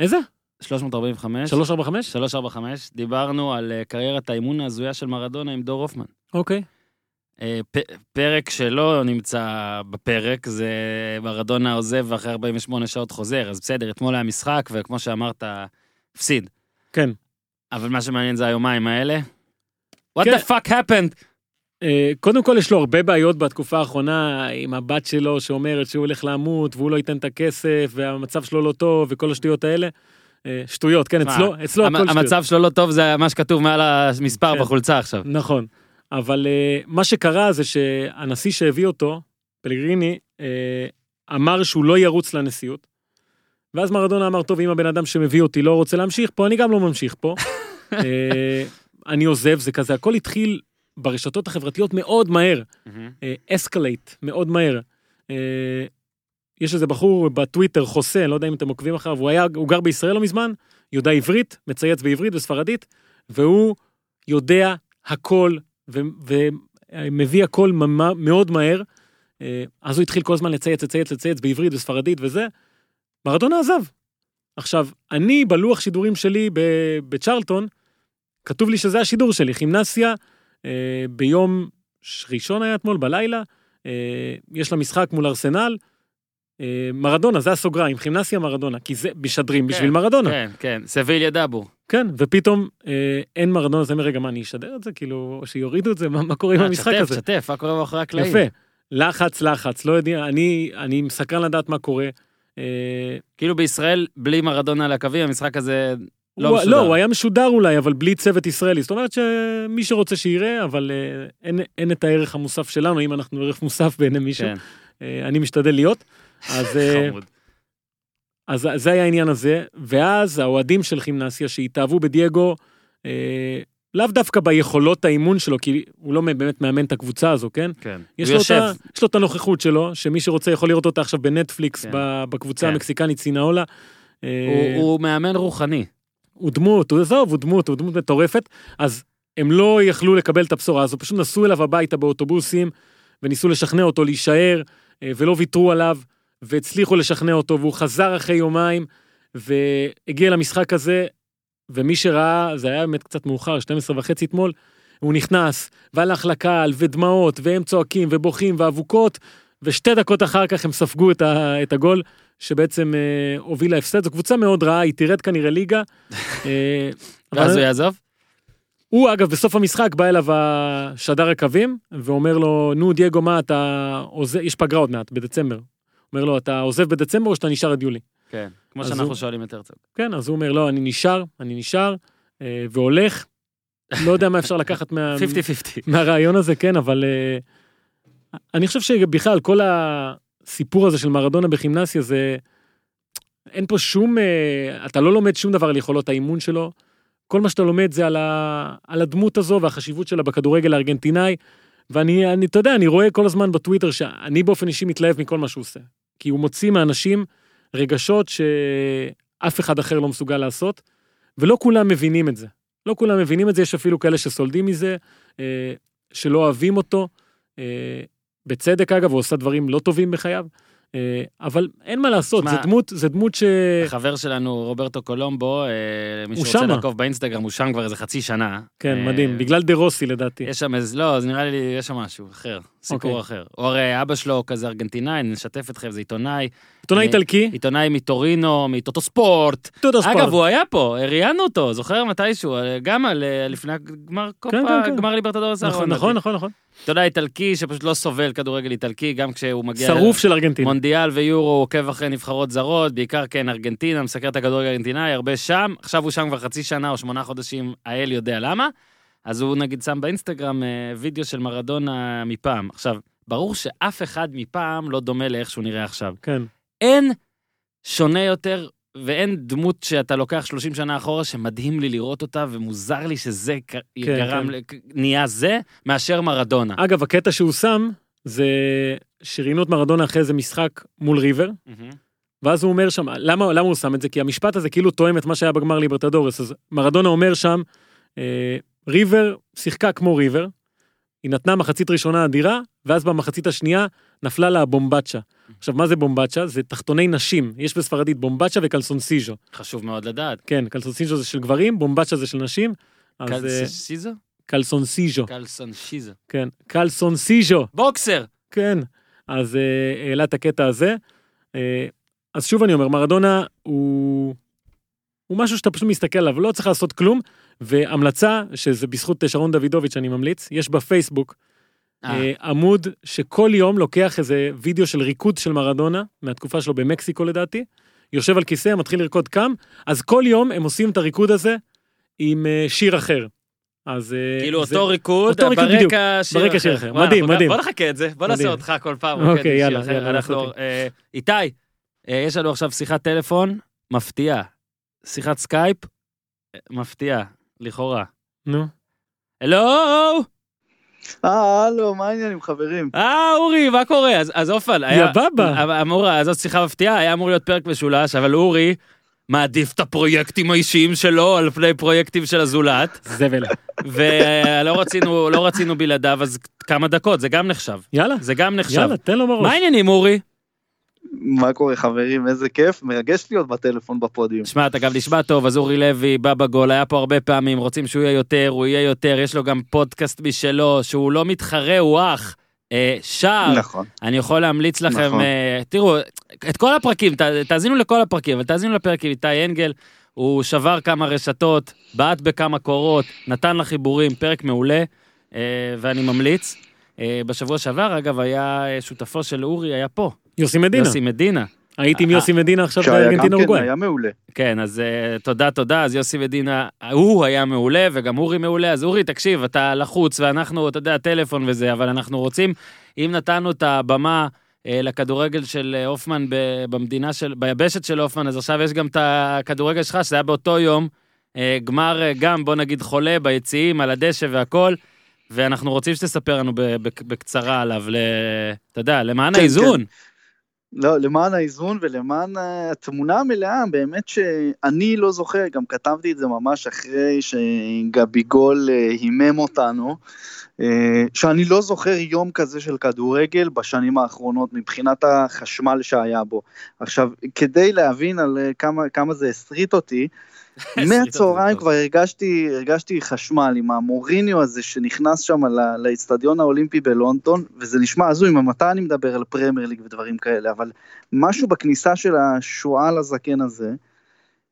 איזה? 345, 345? 345, דיברנו על קריירת האימון ההזויה של מרדונה עם דור הופמן. אוקיי. פ- פרק שלא נמצא בפרק, זה מרדונה עוזב ואחרי 48 שעות חוזר, אז בסדר, אתמול היה משחק, וכמו שאמרת, הפסיד. כן. אבל מה שמעניין זה היומיים האלה. What כן. the fuck happened? אה, קודם כל יש לו הרבה בעיות בתקופה האחרונה עם הבת שלו שאומרת שהוא הולך למות והוא לא ייתן את הכסף והמצב שלו לא טוב וכל השטויות האלה. אה, שטויות, כן, אצלו, אצלו הכל שטויות. המצב שלו לא טוב, זה מה שכתוב מעל המספר כן. בחולצה עכשיו. נכון. אבל אה, מה שקרה זה שהנשיא שהביא אותו, פלגריני, אה, אמר שהוא לא ירוץ לנשיאות. ואז מרדונה אמר, טוב, אם הבן אדם שמביא אותי לא רוצה להמשיך פה, אני גם לא ממשיך פה. אה, <laughs> אני עוזב, זה כזה, הכל התחיל ברשתות החברתיות מאוד מהר, escalate, מאוד מהר. אה, יש איזה בחור בטוויטר, חוסה, לא יודע אם אתם עוקבים אחריו, הוא היה, הוא גר בישראל לא מזמן, יודע עברית, מצייץ בעברית וספרדית, והוא יודע הכל ומביא הכל ממ- מאוד מהר. אה, אז הוא התחיל כל הזמן לצייץ, לצייץ, לצייץ בעברית וספרדית וזה. מרדונה עזב. עכשיו, אני בלוח שידורים שלי בצ'רלטון, כתוב לי שזה השידור שלי, כימנסיה, אה, ביום ראשון היה אתמול בלילה, אה, יש לה משחק מול ארסנל, אה, מרדונה, זה הסוגריים, כימנסיה מרדונה, כי זה משדרים כן, בשביל מרדונה. כן, כן, סביליה דאבור. כן, ופתאום אה, אין מרדונה, אז אני רגע, מה, אני אשדר את זה? כאילו, או שיורידו את זה? מה, מה קורה עם אה, המשחק תשתף, הזה? תשתף, מה קורה מאחורי הקלעים? יפה. לחץ, לחץ, לא יודע, אני, אני סקרן לדעת מה קורה. אה, כאילו בישראל, בלי מרדונה על הקווים, המשחק הזה לא הוא, משודר. לא, הוא היה משודר אולי, אבל בלי צוות ישראלי. זאת אומרת שמי שרוצה שיראה, אבל אה, אין, אין את הערך המוסף שלנו, אם אנחנו ערך מוסף בעיני מישהו. כן, אה, אני משתדל להיות. אז, אה. אז זה היה העניין הזה, ואז האוהדים של כימנסיה שהתאהבו בדייגו, אה, לאו דווקא ביכולות האימון שלו, כי הוא לא באמת מאמן את הקבוצה הזו, כן? כן. יש הוא יושב. ה, יש לו את הנוכחות שלו, שמי שרוצה יכול לראות אותה עכשיו בנטפליקס, כן. בקבוצה כן. המקסיקנית סינאולה. אה, הוא- הוא מאמן רוחני. הוא דמות, הוא עזוב, הוא דמות, הוא דמות מטורפת, אז הם לא יכלו לקבל את הבשורה הזו, פשוט נסעו אליו הביתה באוטובוסים, וניסו לשכנע אותו להישאר, אה, ולא ויתרו עליו, והצליחו לשכנע אותו, והוא חזר אחרי יומיים, והגיע למשחק הזה, ומי שראה, זה היה באמת קצת מאוחר, 12 וחצי אתמול, הוא נכנס, והלך לקהל, ודמעות, והם צועקים, ובוכים, ואבוקות, ושתי דקות אחר כך הם ספגו את, ה, את הגול, שבעצם אה, הוביל להפסד. זו קבוצה מאוד רעה, היא תרד כנראה ליגה. אה, <laughs> ואז הוא יעזוב? הוא אגב בסוף המשחק בא אליו השדר הקווים ואומר לו נו דייגו מה אתה עוזב יש פגרה עוד מעט בדצמבר. אומר לו אתה עוזב בדצמבר או שאתה נשאר עד יולי. כן. כמו שאנחנו הוא- שואלים את הרצוג. כן אז הוא אומר לא אני נשאר אני נשאר אה, והולך. לא יודע מה אפשר לקחת מה, <laughs> 50-50. מהרעיון הזה כן אבל אה, אני חושב שבכלל כל הסיפור הזה של מרדונה בכימנסיה זה אין פה שום אה, אתה לא לומד שום דבר על יכולות האימון שלו. כל מה שאתה לומד זה על, ה, על הדמות הזו והחשיבות שלה בכדורגל הארגנטינאי. ואני, אני, אתה יודע, אני רואה כל הזמן בטוויטר שאני באופן אישי מתלהב מכל מה שהוא עושה. כי הוא מוציא מאנשים רגשות שאף אחד אחר לא מסוגל לעשות, ולא כולם מבינים את זה. לא כולם מבינים את זה, יש אפילו כאלה שסולדים מזה, אה, שלא אוהבים אותו. אה, בצדק אגב, הוא עושה דברים לא טובים בחייו. אה, אבל אין מה לעשות, זה דמות, זה דמות ש... החבר שלנו, רוברטו קולומבו, אה, מי שרוצה. לעקוב באינסטגרם, הוא שם כבר איזה חצי שנה. כן, אה, מדהים, בגלל דה רוסי לדעתי. יש שם איזה, לא, זה נראה לי, יש שם משהו אחר, סיפור אוקיי. אחר. או הרי אבא שלו כזה ארגנטינאי, נשתף אתכם, זה עיתונאי, עיתונאי איטלקי, עיתונאי מטורינו, מטוטו ספורט. טודו ספורט. אגב, הוא היה פה, ראיינו אותו, זוכר מתישהו, גם לפני קופה, כן, כן. גמר ליברטדורס נכון, האחרון. נכון, נכון, נכון. עיתונאי איטלקי שפשוט לא סובל כדורגל איטלקי, גם כשהוא מגיע... שרוף של ארגנטינה. מונדיאל ויורו, הוא עוקב אחרי נבחרות זרות, בעיקר כן ארגנטינה, מסקר את הכדורגל הארגנטינאי, הרבה שם, עכשיו הוא שם כבר חצי שנה או שמונה חודשים, האל יודע למה. אז הוא נגיד שם באינסטגרם אה, וידאו של מרדונה מפעם. עכשיו, ברור שאף אחד מפעם לא דומה לאיך שהוא נראה עכשיו. כן. אין שונה יותר ואין דמות שאתה לוקח 30 שנה אחורה שמדהים לי לראות אותה ומוזר לי שזה ק- גרם, כן. נהיה זה, מאשר מרדונה. אגב, הקטע שהוא שם, זה שראיינו את מרדונה אחרי איזה משחק מול ריבר, מהמם. ואז הוא אומר שם, למה, למה הוא שם את זה? כי המשפט הזה כאילו תואם את מה שהיה בגמר ליברטדורס. אז מרדונה אומר שם, אה, ריבר שיחקה כמו ריבר, היא נתנה מחצית ראשונה אדירה, ואז במחצית השנייה נפלה לה ה bombacha. עכשיו, מה זה bombacha? זה תחתוני נשים. יש בספרדית bombacha ו calzoncillo. חשוב מאוד לדעת. כן, calzoncillo זה של גברים, bombacha זה של נשים. אז אה, cillo? calzoncillo, calzoncillo. כן, calzoncillo, בוקסר! כן. אז אה, העלה את הקטע הזה. אה, אז שוב אני אומר, מרדונה הוא... הוא משהו שאתה פשוט מסתכל עליו, לא צריך לעשות כלום, והמלצה, שזה בזכות שרון דוידוביץ' אני ממליץ, יש בפייסבוק אה, אה, עמוד שכל יום לוקח איזה וידאו של ריקוד של מרדונה, מהתקופה שלו במקסיקו לדעתי, יושב על כיסא, מתחיל לרקוד קם, אז כל יום הם עושים את הריקוד הזה עם אה, שיר אחר. אז אה, כאילו זה- אותו ריקוד, אותו ריקוד בדיוק, ברקע שיר ברקע. שיר אחר. וואי, מדהים, מדהים. בוא נחכה את זה, בוא נעשה. אותך כל פעם. אוקיי, שיר יאללה, אחר. יאללה, אנחנו. אה, איתי, אה, יש לנו עכשיו שיחת טלפון מפתיעה. שיחת סקייפ מפתיעה, לכאורה. נו, הלו! אה, הלו, מה העניינים חברים? אה, אורי, מה קורה? אז- אז היה... יא בבא. אבל אמור, אז זאת שיחה מפתיעה, היה אמור להיות פרק משולש, אבל אורי מעדיף את הפרויקטים האישיים שלו על פני פרויקטים של הזולת, זבל. ולא רצינו, לא רצינו בלעדיו, אז כמה דקות, זה גם נחשב. יאללה, זה גם נחשב. יאללה, תן לו בראש. מה העניינים, אורי? מה קורה חברים? איזה כיף, מרגש להיות בטלפון בפודיום. שמע, אתה גם נשמע טוב, אז אורי לוי, בא בגול, היה פה הרבה פעמים, רוצים שהוא יהיה יותר, הוא יהיה יותר, יש לו גם פודקאסט משלו, שהוא לא מתחרה, הוא אח. אה, שער, נכון. אני יכול להמליץ לכם, נכון. אה, תראו, את כל הפרקים, ת, תאזינו לכל הפרקים, אבל תאזינו לפרק עם איתי אנגל, הוא שבר כמה רשתות, בעט בכמה קורות, נתן לחיבורים, פרק מעולה, אה, ואני ממליץ. אה, בשבוע שעבר, אגב, היה אה, שותפו של אורי, היה פה, יוסי מדינה. יוסי מדינה. הייתי עם אה, יוסי מדינה עכשיו שהיה גם בארגנטינה כן, אורוגוואי. היה מעולה. כן, אז uh, תודה, תודה, אז יוסי מדינה, הוא היה מעולה, וגם אורי מעולה, אז אורי, תקשיב, אתה לחוץ, ואנחנו, אתה יודע, טלפון וזה, אבל אנחנו רוצים, אם נתנו את הבמה uh, לכדורגל של אה, הופמן ב- במדינה של, ביבשת של הופמן, אז עכשיו יש גם את הכדורגל שלך, שזה היה באותו יום, uh, גמר uh, גם, בוא נגיד, חולה ביציעים, על הדשא והכל, ואנחנו רוצים שתספר לנו ב- ב- בקצרה עליו. אתה יודע, למען כן, האיזון. לא, למען האיזון ולמען התמונה המלאה, באמת שאני לא זוכר, גם כתבתי את זה ממש אחרי שגביגול אה, הימם אותנו, אה, שאני לא זוכר יום כזה של כדורגל בשנים האחרונות מבחינת החשמל שהיה בו. עכשיו, כדי להבין על אה, כמה, כמה זה הסריט אותי <laughs> מהצהריים. כבר הרגשתי, הרגשתי חשמל עם המוריניו הזה שנכנס שם לאיצטדיון האולימפי בלונדון, וזה נשמע הזוי, ממתי אני מדבר על פרמייר ליג ודברים כאלה, אבל משהו בכניסה של השועל הזקן הזה,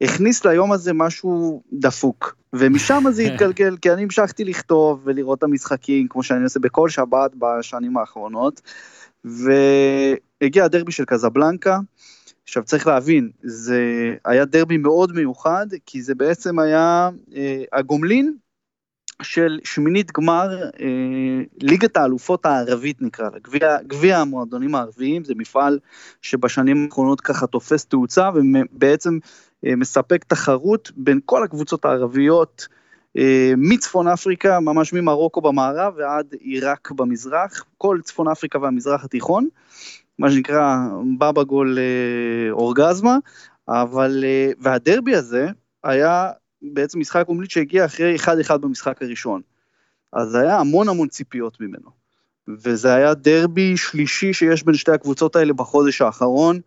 הכניס ליום הזה משהו דפוק, ומשם זה <laughs> התגלגל, כי אני המשכתי לכתוב ולראות את המשחקים, כמו שאני עושה בכל שבת בשנים האחרונות, והגיע הדרבי של קזבלנקה, עכשיו צריך להבין, זה היה דרבי מאוד מיוחד, כי זה בעצם היה אה, הגומלין של שמינית גמר אה, ליגת האלופות הערבית נקרא לה, גביע, גביע המועדונים הערביים, זה מפעל שבשנים האחרונות ככה תופס תאוצה ובעצם אה, מספק תחרות בין כל הקבוצות הערביות, אה, מצפון אפריקה, ממש ממרוקו במערב ועד עיראק במזרח, כל צפון אפריקה והמזרח התיכון. מה שנקרא בבא גול אה, אורגזמה, אבל, אה, והדרבי הזה היה בעצם משחק complete שהגיע אחרי 1-1 במשחק הראשון. אז היה המון המון ציפיות ממנו. וזה היה דרבי שלישי שיש בין שתי הקבוצות האלה בחודש האחרון,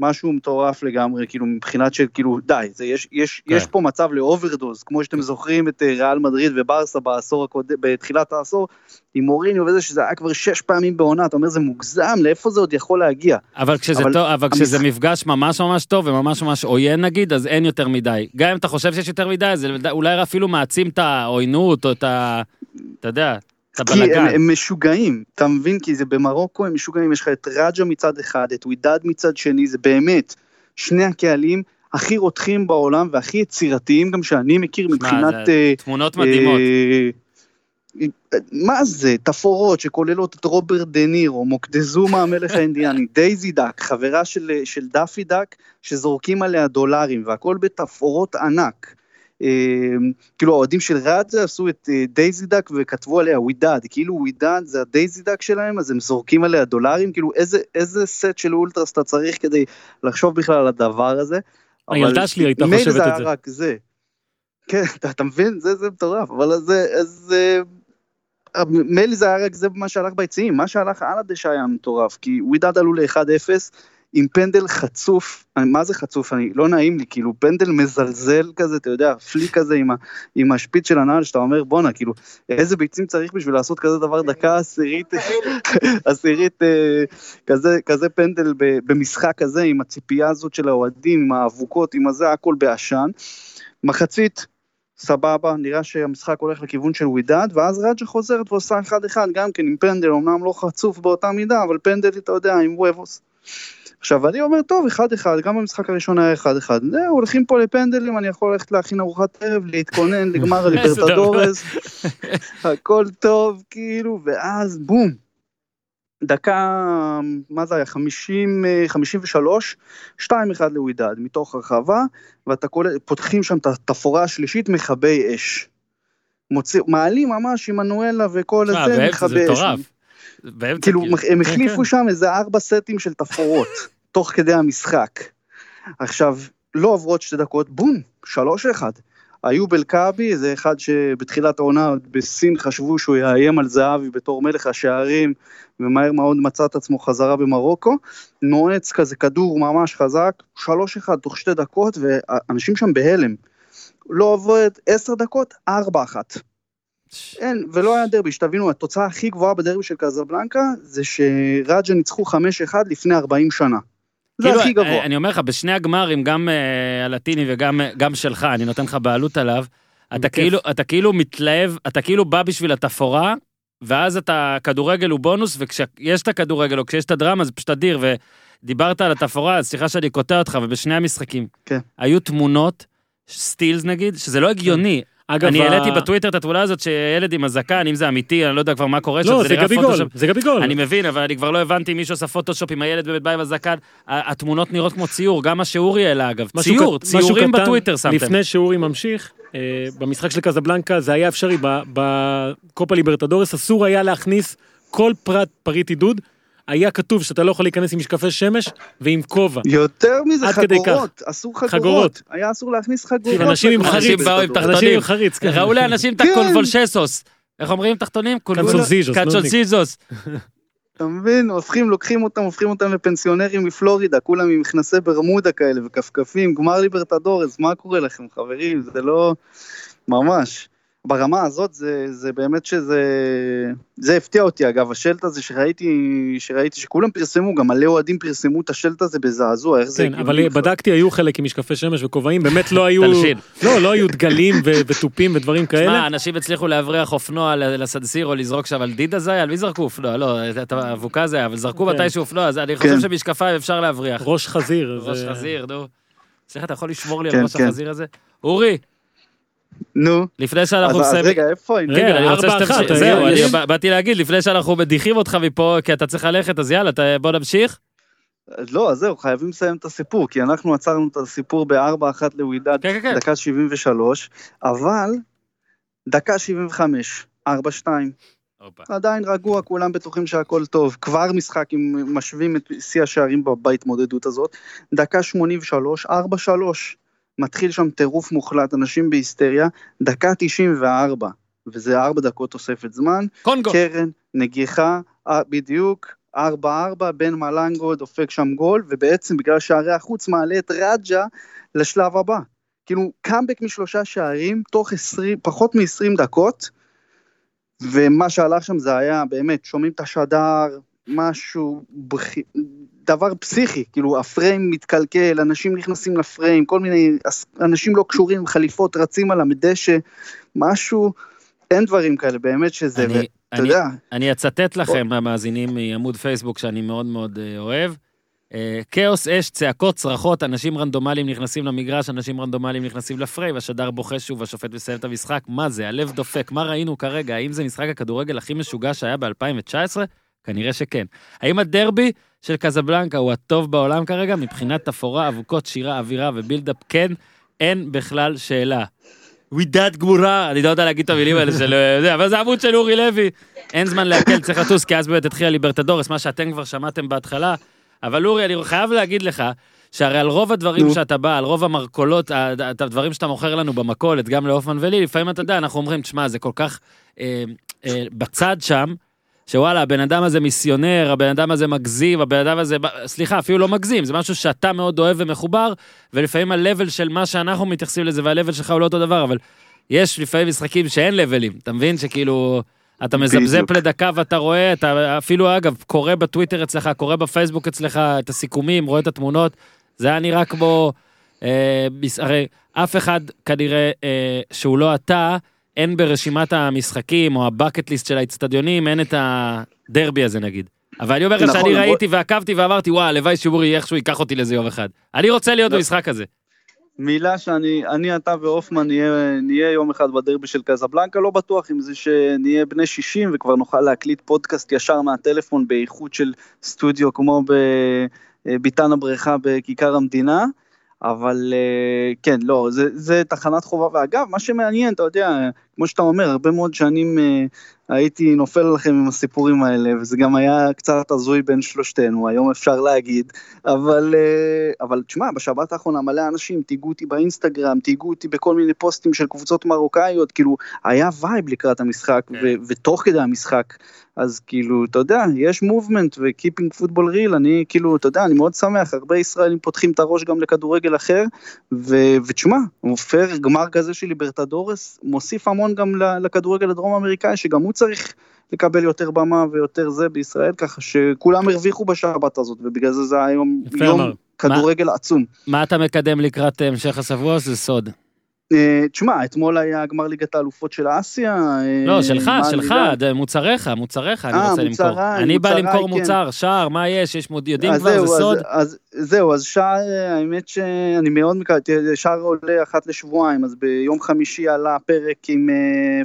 משהו מטורף לגמרי, כאילו מבחינת של כאילו די, זה יש, יש, כן. יש פה מצב ל overdose, כמו שאתם זוכרים את אה, ריאל מדריד וברסה בעשור הקודם, בתחילת העשור, עם מוריניו וזה, שזה היה כבר שש פעמים בעונה, אתה אומר זה מוגזם, לאיפה זה עוד יכול להגיע? אבל כשזה אבל טוב, אבל כשזה המשחק- מפגש ממש ממש טוב וממש ממש עוין נגיד, אז אין יותר מדי. גם אם אתה חושב שיש יותר מדי, זה אולי אפילו מעצים את העוינות או את ה... אתה יודע, את כי הם. הם משוגעים, אתה מבין? כי זה במרוקו הם משוגעים, יש לך את רג'ה מצד אחד, את ווידד מצד שני, זה באמת שני הקהלים הכי רותחים בעולם והכי יצירתיים גם שאני מכיר שמע, מבחינת... זה אה, תמונות מדהימות. אה, מה זה, תפאורות שכוללות את רוברט דה נירו, מוקדזומה המלך האינדיאני, <laughs> דייזי דק, חברה של, של דאפי דק, שזורקים עליה דולרים, והכל בתפאורות ענק. אה, כאילו האוהדים של ראג'ה עשו את אה, דייזי דק וכתבו עליה ווידד, כאילו ווידד זה הדייזי דק שלהם, אז הם זורקים עליה דולרים, כאילו איזה, איזה סט של אולטרס אתה צריך כדי לחשוב בכלל על הדבר הזה. הילדה שלי הייתה מילא חושבת זה את היה זה. רק זה. כן, אתה, אתה מבין? זה, זה מטורף, אבל זה, אז אה, מילא זה היה רק זה מה שהלך ביציעים, מה שהלך על הדשא היה מטורף, כי ווידד עלו ל-1-0, עם פנדל חצוף, אני, מה זה חצוף, אני, לא נעים לי, כאילו פנדל מזלזל כזה, אתה יודע, פליק כזה עם, ה, עם השפיץ של הנעל, שאתה אומר בואנה, כאילו, איזה ביצים צריך בשביל לעשות כזה דבר דקה עשירית, <laughs> <laughs> עשירית, אה, כזה, כזה פנדל ב, במשחק כזה, עם הציפייה הזאת של האוהדים, עם האבוקות, עם הזה, הכל בעשן. מחצית, סבבה, נראה שהמשחק הולך לכיוון של ווידד, ואז רג'ה חוזרת ועושה 1-1, גם כן עם פנדל, אמנם לא חצוף באותה מידה, אבל פנדל, אתה יודע, עם וובוס. עכשיו, אני אומר, טוב, 1-1, גם במשחק הראשון היה 1-1, זהו, הולכים פה לפנדלים, אני יכול ללכת להכין ארוחת ערב, להתכונן לגמר <laughs> הליברטדורס, הכל טוב, כאילו, ואז בום. דקה, מה זה היה, 50, 53, 2-1 לווידד, מתוך הרחבה, ואתה קולט, פותחים שם את התפאורה השלישית, מכבי אש. מוציא, מעלים ממש עם מנואלה וכל אה, הזה, מכבי זה אש. כאילו, כאילו. הם כן, החליפו כן. שם איזה ארבע סטים של תפאורות, <laughs> תוך כדי המשחק. עכשיו, לא עוברות שתי דקות, בום, שלוש אחד. איוב אלכעבי, זה אחד שבתחילת העונה בסין חשבו שהוא יאיים על זהבי בתור מלך השערים, ומהר מאוד מצא את עצמו חזרה במרוקו. נועץ כזה כדור ממש חזק, שלוש אחד תוך שתי דקות, ואנשים שם בהלם. לא עוברת עשר דקות, ארבע אחת. אין, ולא היה דרבי, שתבינו, התוצאה הכי גבוהה בדרבי של קזבלנקה זה שרג'ה ניצחו 5-1 לפני 40 שנה. זה כאילו, הכי גבוה. אני- אני אומר לך, בשני הגמרים, גם אה, הלטיני וגם גם שלך, אני נותן לך בעלות עליו, אתה. כאילו, אתה כאילו מתלהב, אתה כאילו בא בשביל התפאורה, ואז אתה, כדורגל הוא בונוס, וכשיש את הכדורגל או כשיש את הדרמה זה פשוט אדיר, ודיברת על התפאורה, אז סליחה שאני קוטע אותך, ובשני המשחקים, כן. היו תמונות, סטילס נגיד, שזה לא הגיוני. אגב, אני העליתי בטוויטר את התמונה הזאת שילד עם הזקן, אם זה אמיתי, אני לא יודע כבר מה קורה שם, לא, זה נראה גביגול, פוטושופ. זה גביגול. אני מבין, אבל אני כבר לא הבנתי אם מישהו עשה פוטושופ עם הילד בא עם הזקן. התמונות נראות כמו ציור, גם מה שאורי העלה אגב. ציור, ציורים בטוויטר שמתם. לפני שאורי ממשיך, אה, במשחק של קזבלנקה זה היה אפשרי, בקופה ליברטדורס אסור היה להכניס כל פרט פריט עידוד, היה כתוב שאתה לא יכול להיכנס עם משקפי שמש ועם כובע. יותר מזה, חגורות, אסור חגורות. חגורות. היה אסור להכניס חגורות. אנשים עם. חריץ. אנשים באו עם. אנשים עם חריץ, כן. ראו לאנשים את כן. הקונבולשסוס. איך אומרים תחתונים? קנצולזיזוס, קצ'ולזיזוס. אתה מבין, הופכים, לוקחים אותם, הופכים אותם לפנסיונרים מפלורידה, כולם עם מכנסי ברמודה כאלה וכפכפים, גמר ליברטדורס, מה קורה לכם חברים? זה לא... ממש. ברמה הזאת זה, זה באמת שזה... זה הפתיע אותי אגב, השלט הזה שראיתי, שראיתי שכולם פרסמו, גם מלא אוהדים פרסמו את השלט הזה בזעזוע, איך זה כן, אבל? בדקתי, היו חלק עם משקפי שמש וכובעים, באמת לא היו... תלשין. לא, לא היו דגלים ו- ותופים ודברים כאלה. מה, אנשים הצליחו להבריח אופנוע ל- לסדסירו, לזרוק שם על דידה זה היה? על מי זרקו אופנוע? לא, את האבוקה זה היה, אבל זרקו כן. מתישהו אופנוע, אז אני חושב כן. שמשקפיים אפשר להבריח. ראש חזיר. ראש זה- חזיר, נו. סליחה, אתה יכול לשמור לי כן, על ראש כן. החזיר הזה? אורי, נו, לפני אז, שאנחנו אז מסיימים... רגע, איפה היינו? רגע, אני רוצה ארבע שתמשיך, אחת, זהו, אני בא- באתי להגיד, לפני שאנחנו מדיחים אותך מפה, כי אתה צריך ללכת, אז יאללה, בוא נמשיך. לא, אז זהו, חייבים לסיים את הסיפור, כי אנחנו עצרנו את הסיפור בארבע אחת לווידד, כן, כן, כן. דקה 73, אבל דקה 75, 4-2, עדיין רגוע, כולם בטוחים שהכל טוב, כבר משחק אם משווים את שיא השערים בהתמודדות הזאת, דקה 83, 4-3, מתחיל שם טירוף מוחלט, אנשים בהיסטריה, דקה 94, וזה ארבע דקות תוספת זמן, קונגו. קרן, נגיחה, אה, בדיוק, 4-4, בן מלנגו דופק שם גול, ובעצם בגלל שערי החוץ מעלה את רג'ה לשלב הבא. כאילו, קאמבק משלושה שערים, תוך 20, פחות מ-20 דקות, ומה שהלך שם זה היה, באמת, שומעים את השדר, משהו, בכ... דבר פסיכי, כאילו הפריים מתקלקל, אנשים נכנסים לפריים, כל מיני, אנשים לא קשורים, חליפות רצים על המדשא, משהו, אין דברים כאלה, באמת שזה, אני- ואתה אני- יודע, אני אצטט לכם, המאזינים מעמוד פייסבוק שאני מאוד מאוד אה, אוהב. אה, כאוס אש, צעקות, צרחות, אנשים רנדומליים נכנסים למגרש, אנשים רנדומליים נכנסים לפריים, השדר בוכה שוב, השופט מסיים את המשחק. מה זה? הלב דופק. מה ראינו כרגע? האם זה משחק הכדורגל הכי משוגע שהיה ב-2019? כנראה שכן. האם הדרבי של קזבלנקה הוא הטוב בעולם כרגע? מבחינת תפאורה, אבוקות, שירה, אווירה ובילדאפ, כן, אין בכלל שאלה. ווידד גמורה, אני לא יודע להגיד את המילים האלה של זה, אבל זה עמוד של אורי לוי. אין זמן להקל, צריך לטוס, כי אז באמת התחילה ליברטדורס, מה שאתם כבר שמעתם בהתחלה. אבל אורי, אני חייב להגיד לך, שהרי על רוב הדברים. שאתה בא, על רוב המרכולות, הדברים שאתה מוכר לנו במכולת, גם להופמן ולי, לפעמים אתה יודע, אנחנו אומרים, תשמע, זה כל כך אה, אה, בצד שם, שוואלה, הבן אדם הזה מיסיונר, הבן אדם הזה מגזים, הבן אדם הזה, סליחה, אפילו לא מגזים, זה משהו שאתה מאוד אוהב ומחובר, ולפעמים ה-level של מה שאנחנו מתייחסים לזה וה-level שלך הוא לא אותו דבר, אבל יש לפעמים משחקים שאין לבלים, אתה מבין? שכאילו, אתה מזפזפ. לדקה ואתה רואה, אתה אפילו, אגב, קורא בטוויטר אצלך, קורא בפייסבוק אצלך את הסיכומים, רואה את התמונות, זה היה נראה כמו, אה, הרי אף אחד כנראה אה, שהוא לא אתה, אין ברשימת המשחקים או הבקט ליסט של האצטדיונים, אין את הדרבי הזה נגיד. אבל אני אומר לך נכון, שאני ראיתי ועקבתי ואמרתי, וואי, הלוואי שאורי איכשהו ייקח אותי לזה יום אחד. אני רוצה להיות לא. במשחק הזה. מילה שאני, אני, אתה והופמן נהיה, נהיה יום אחד בדרבי של קזבלנקה, לא בטוח עם זה שנהיה בני 60 וכבר נוכל להקליט פודקאסט ישר מהטלפון באיכות של סטודיו כמו בביתן הבריכה בכיכר המדינה, אבל אה, כן, לא, זה, זה תחנת חובה, ואגב, מה שמעניין, אתה יודע, כמו שאתה אומר, הרבה מאוד שנים אה, הייתי נופל עליכם עם הסיפורים האלה, וזה גם היה קצת הזוי בין שלושתנו, היום אפשר להגיד, אבל, אה, אבל תשמע, בשבת האחרונה מלא אנשים תייגו אותי באינסטגרם, תייגו אותי בכל מיני פוסטים של קבוצות מרוקאיות, כאילו, היה vibe לקראת המשחק, כן. ו- ותוך כדי המשחק, אז כאילו, אתה יודע, יש movement of keeping football real, אני כאילו, אתה יודע, אני מאוד שמח, הרבה ישראלים פותחים את הראש גם לכדורגל אחר, ו- ותשמע, פייר גמר כזה של ליברטדורס, מוסיף המון גם לכדורגל הדרום אמריקאי, שגם הוא צריך לקבל יותר במה ויותר זה בישראל, ככה שכולם הרוויחו בשבת הזאת, ובגלל זה זה היום יום אמר. כדורגל עצום. מה אתה מקדם לקראת המשך השבוע? שזה סוד. אה, תשמע, אתמול היה גמר ליגת האלופות של אסיה. אה, לא, שלך, שלך, מוצריך, מוצריך אני אה, רוצה למכור. אני בא למכור כן. מוצר, שער, מה יש? יש מוד, יודעים כבר, זה סוד. זהו, אז שער, האמת שאני מאוד מקווה, שער עולה אחת לשבועיים, אז ביום חמישי עלה פרק עם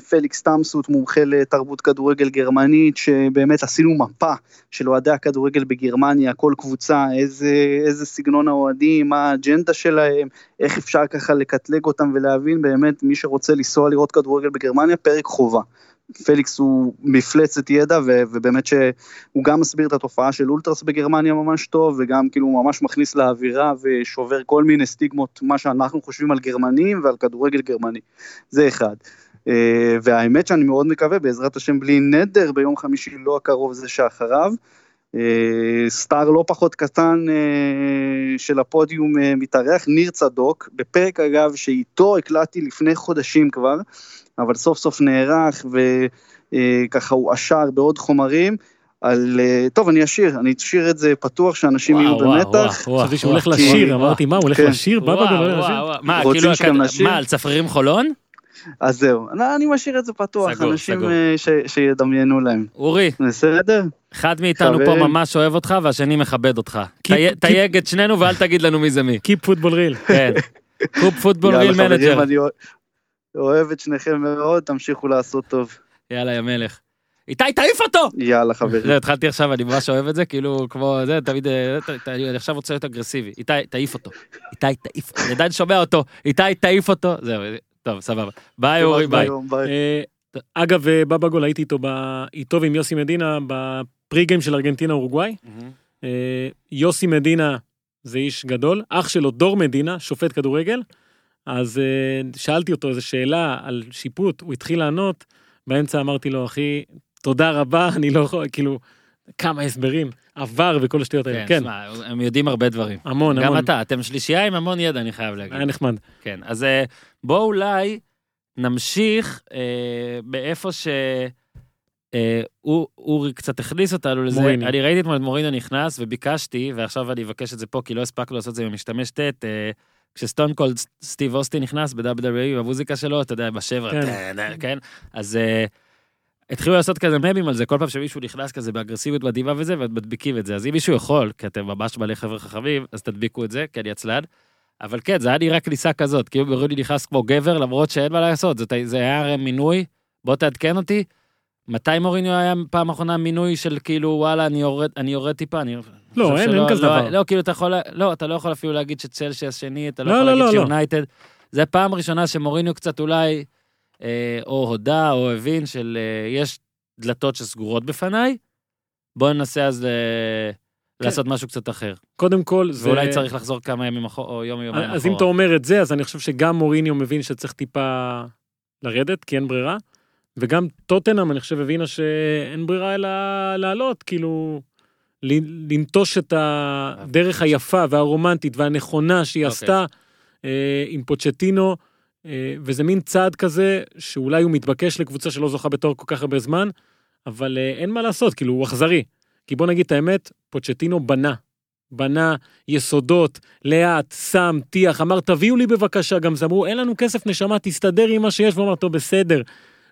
פליקס טמסות, מומחה לתרבות כדורגל גרמנית, שבאמת עשינו מפה של אוהדי הכדורגל בגרמניה, כל קבוצה, איזה, סגנון האוהדים, מה האג'נדה שלהם, איך אפשר ככה לקטלג אותם ולהבין באמת מי שרוצה לנסוע לראות כדורגל בגרמניה, פרק חובה. פליקס הוא מפלצת ידע ו- ובאמת שהוא גם מסביר את התופעה של אולטרס בגרמניה ממש טוב וגם כאילו הוא ממש מכניס לאווירה ושובר כל מיני סטיגמות מה שאנחנו חושבים על גרמנים ועל כדורגל גרמני. זה אחד. אה, והאמת שאני מאוד מקווה בעזרת השם בלי נדר ביום חמישי לא הקרוב זה שאחריו. אה, סטאר לא פחות קטן אה, של הפודיום אה, מתארח, ניר צדוק, בפרק אגב שאיתו הקלטתי לפני חודשים כבר, אבל סוף סוף נערך וככה הוא עשר בעוד חומרים. על, טוב אני אשיר, אני אשיר את זה פתוח שאנשים יהיו וואו, וואו, במתח. וואו, חשבתי שהוא וואו, הולך לשיר. אמרתי, מה, הוא הולך כן. לשיר? בבא וואו, גם הולך וואו, לשיר? וואו. מה, כאילו? מה, על צפרירים חולון? אז זהו, אני- אני משאיר את זה פתוח, סגור, אנשים סגור. אה, ש- שידמיינו להם. אורי, בסדר? אחד מאיתנו פה חברים. ממש אוהב אותך והשני מכבד אותך. Keep- תי- keep- תייג את שנינו ואל תגיד לנו מי זה מי. קיפ פוטבול ריל. כן. keep football יאללה real חברים, manager. אני אוה- אוהב את שניכם מאוד, תמשיכו לעשות טוב. יאללה, יא מלך. איתי, תעיף אותו! יאללה חברים. זה, התחלתי עכשיו, אני ממש אוהב את זה, כאילו, כמו, זה, תמיד, אה, ת- אני עכשיו רוצה להיות אגרסיבי. איתי, תעיף אותו. איתי, תעיף, אני עדיין שומע אותו. איתי, תעיף אותו. זהו, טוב, סבבה. ביי, אורי, ביי. אה, אגב, אה, בבאגול הייתי איתו, איתו ועם יוסי מדינה ב pre-game של ארגנטינה אורוגוואי. אה, יוסי מדינה זה איש גדול, אח שלו דור מדינה, שופט כדורגל. אז שאלתי אותו איזו שאלה על שיפוט, הוא התחיל לענות, באמצע אמרתי לו, אחי, תודה רבה, <laughs> אני לא יכול, כאילו, כמה הסברים, עבר וכל השטויות האלה, כן, כן, שמע, הם יודעים הרבה דברים. המון, גם המון, אתה, אתם שלישייה עם המון ידע, אני חייב להגיד. היה נחמד. כן, אז אה, בואו אולי נמשיך אה, באיפה ש... אה, אור- אורי קצת הכניס אותנו לזה, מוריניו. אני ראיתי אתמול את מוריניו נכנס וביקשתי, ועכשיו אני אבקש את זה פה כי לא הספקנו לעשות את זה עם המשתמש ט', אה, כשסטון קולד סטיב אוסטי נכנס ב-WWE במוזיקה שלו, אתה יודע, בשבע, כן. כן, כן, אז אה, התחילו לעשות כזה ממים על זה, כל פעם שמישהו נכנס כזה באגרסיביות בדיבה וזה, ומדביקים את זה, אז אם מישהו יכול, כי אתם ממש מלא חבר'ה חכמים, אז תדביקו את זה, כי אני עצלן. אבל כן, זה היה נראה כניסה כזאת, כאילו מוריניו נכנס כמו גבר, למרות שאין מה לעשות, זה, זה היה הרי מינוי, בוא תעדכן אותי, מתי מוריניו היה פעם אחרונה מינוי של כאילו וואלה אני יורד אני יורד טיפה אני לא, אין, אין כזה לא, דבר. לא כאילו אתה יכול לא אתה לא יכול אפילו להגיד שצלשי השני אתה לא לא, יכול לא, להגיד לא, לא. שיונייטד זה פעם ראשונה שמוריניו קצת אולי או הודה או הבין של אה, יש דלתות שסגורות בפניי בוא ננסה אז אה, לעשות משהו קצת אחר קודם כל, זה... ואולי צריך לחזור כמה ימים אחורה או יום יומיים אחורה. אז אם אתה אומר את זה, אז אני חושב שגם מוריניו מבין שצריך טיפה לרדת, כי אין ברירה. וגם טוטנאם, אני חושב, הבינה שאין ברירה אלא לעלות, כאילו, לנטוש את הדרך היפה והרומנטית והנכונה שהיא אוקיי. עשתה אה, עם פוצ'טינו, אה, וזה מין צעד כזה שאולי הוא מתבקש לקבוצה שלא זוכה בתואר כל כך הרבה זמן, אבל אה, אין מה לעשות, כאילו, הוא אכזרי. כי בוא נגיד את האמת, פוצ'טינו בנה. בנה יסודות, לאט, שם, טיח, אמר תביאו לי בבקשה, גם זה אמרו אין לנו כסף נשמה, תסתדר עם מה שיש, והוא אמר טוב בסדר.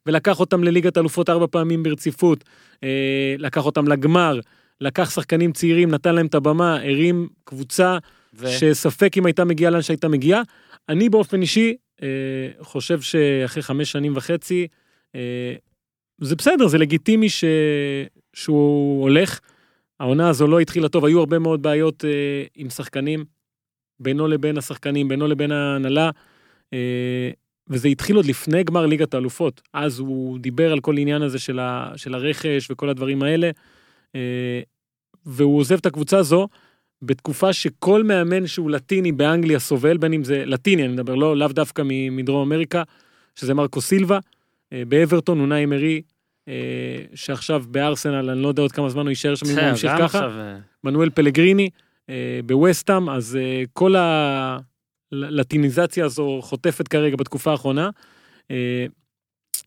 ולקח אותם לליגת אלופות ארבע פעמים ברציפות, אה, לקח אותם לגמר, לקח שחקנים צעירים, נתן להם את הבמה, הרים קבוצה ו... שספק אם הייתה מגיעה לאן שהייתה מגיעה. אני באופן אישי אה, חושב שאחרי חמש שנים וחצי, אה, זה בסדר, זה לגיטימי ש... שהוא הולך. העונה הזו לא התחילה טוב, היו הרבה מאוד בעיות אה, עם שחקנים, בינו לבין השחקנים, בינו לבין ההנהלה, אה, וזה התחיל עוד לפני גמר ליגת האלופות. אז הוא דיבר על כל עניין הזה של, ה... של הרכש וכל הדברים האלה, אה, והוא עוזב את הקבוצה הזו. בתקופה שכל מאמן שהוא לטיני באנגליה סובל, בין אם זה לטיני, אני מדבר, לא, לאו דווקא מדרום אמריקה, שזה מרקו סילבה, אה, באברטון, אונאי אמרי, אה, שעכשיו בארסנל, אני לא יודע עוד כמה זמן הוא יישאר שם, אם הוא ימשיך ככה, עכשיו, אה, מנואל פלגריני, בווסטאם, אז כל הלטיניזציה הזו חוטפת כרגע בתקופה האחרונה.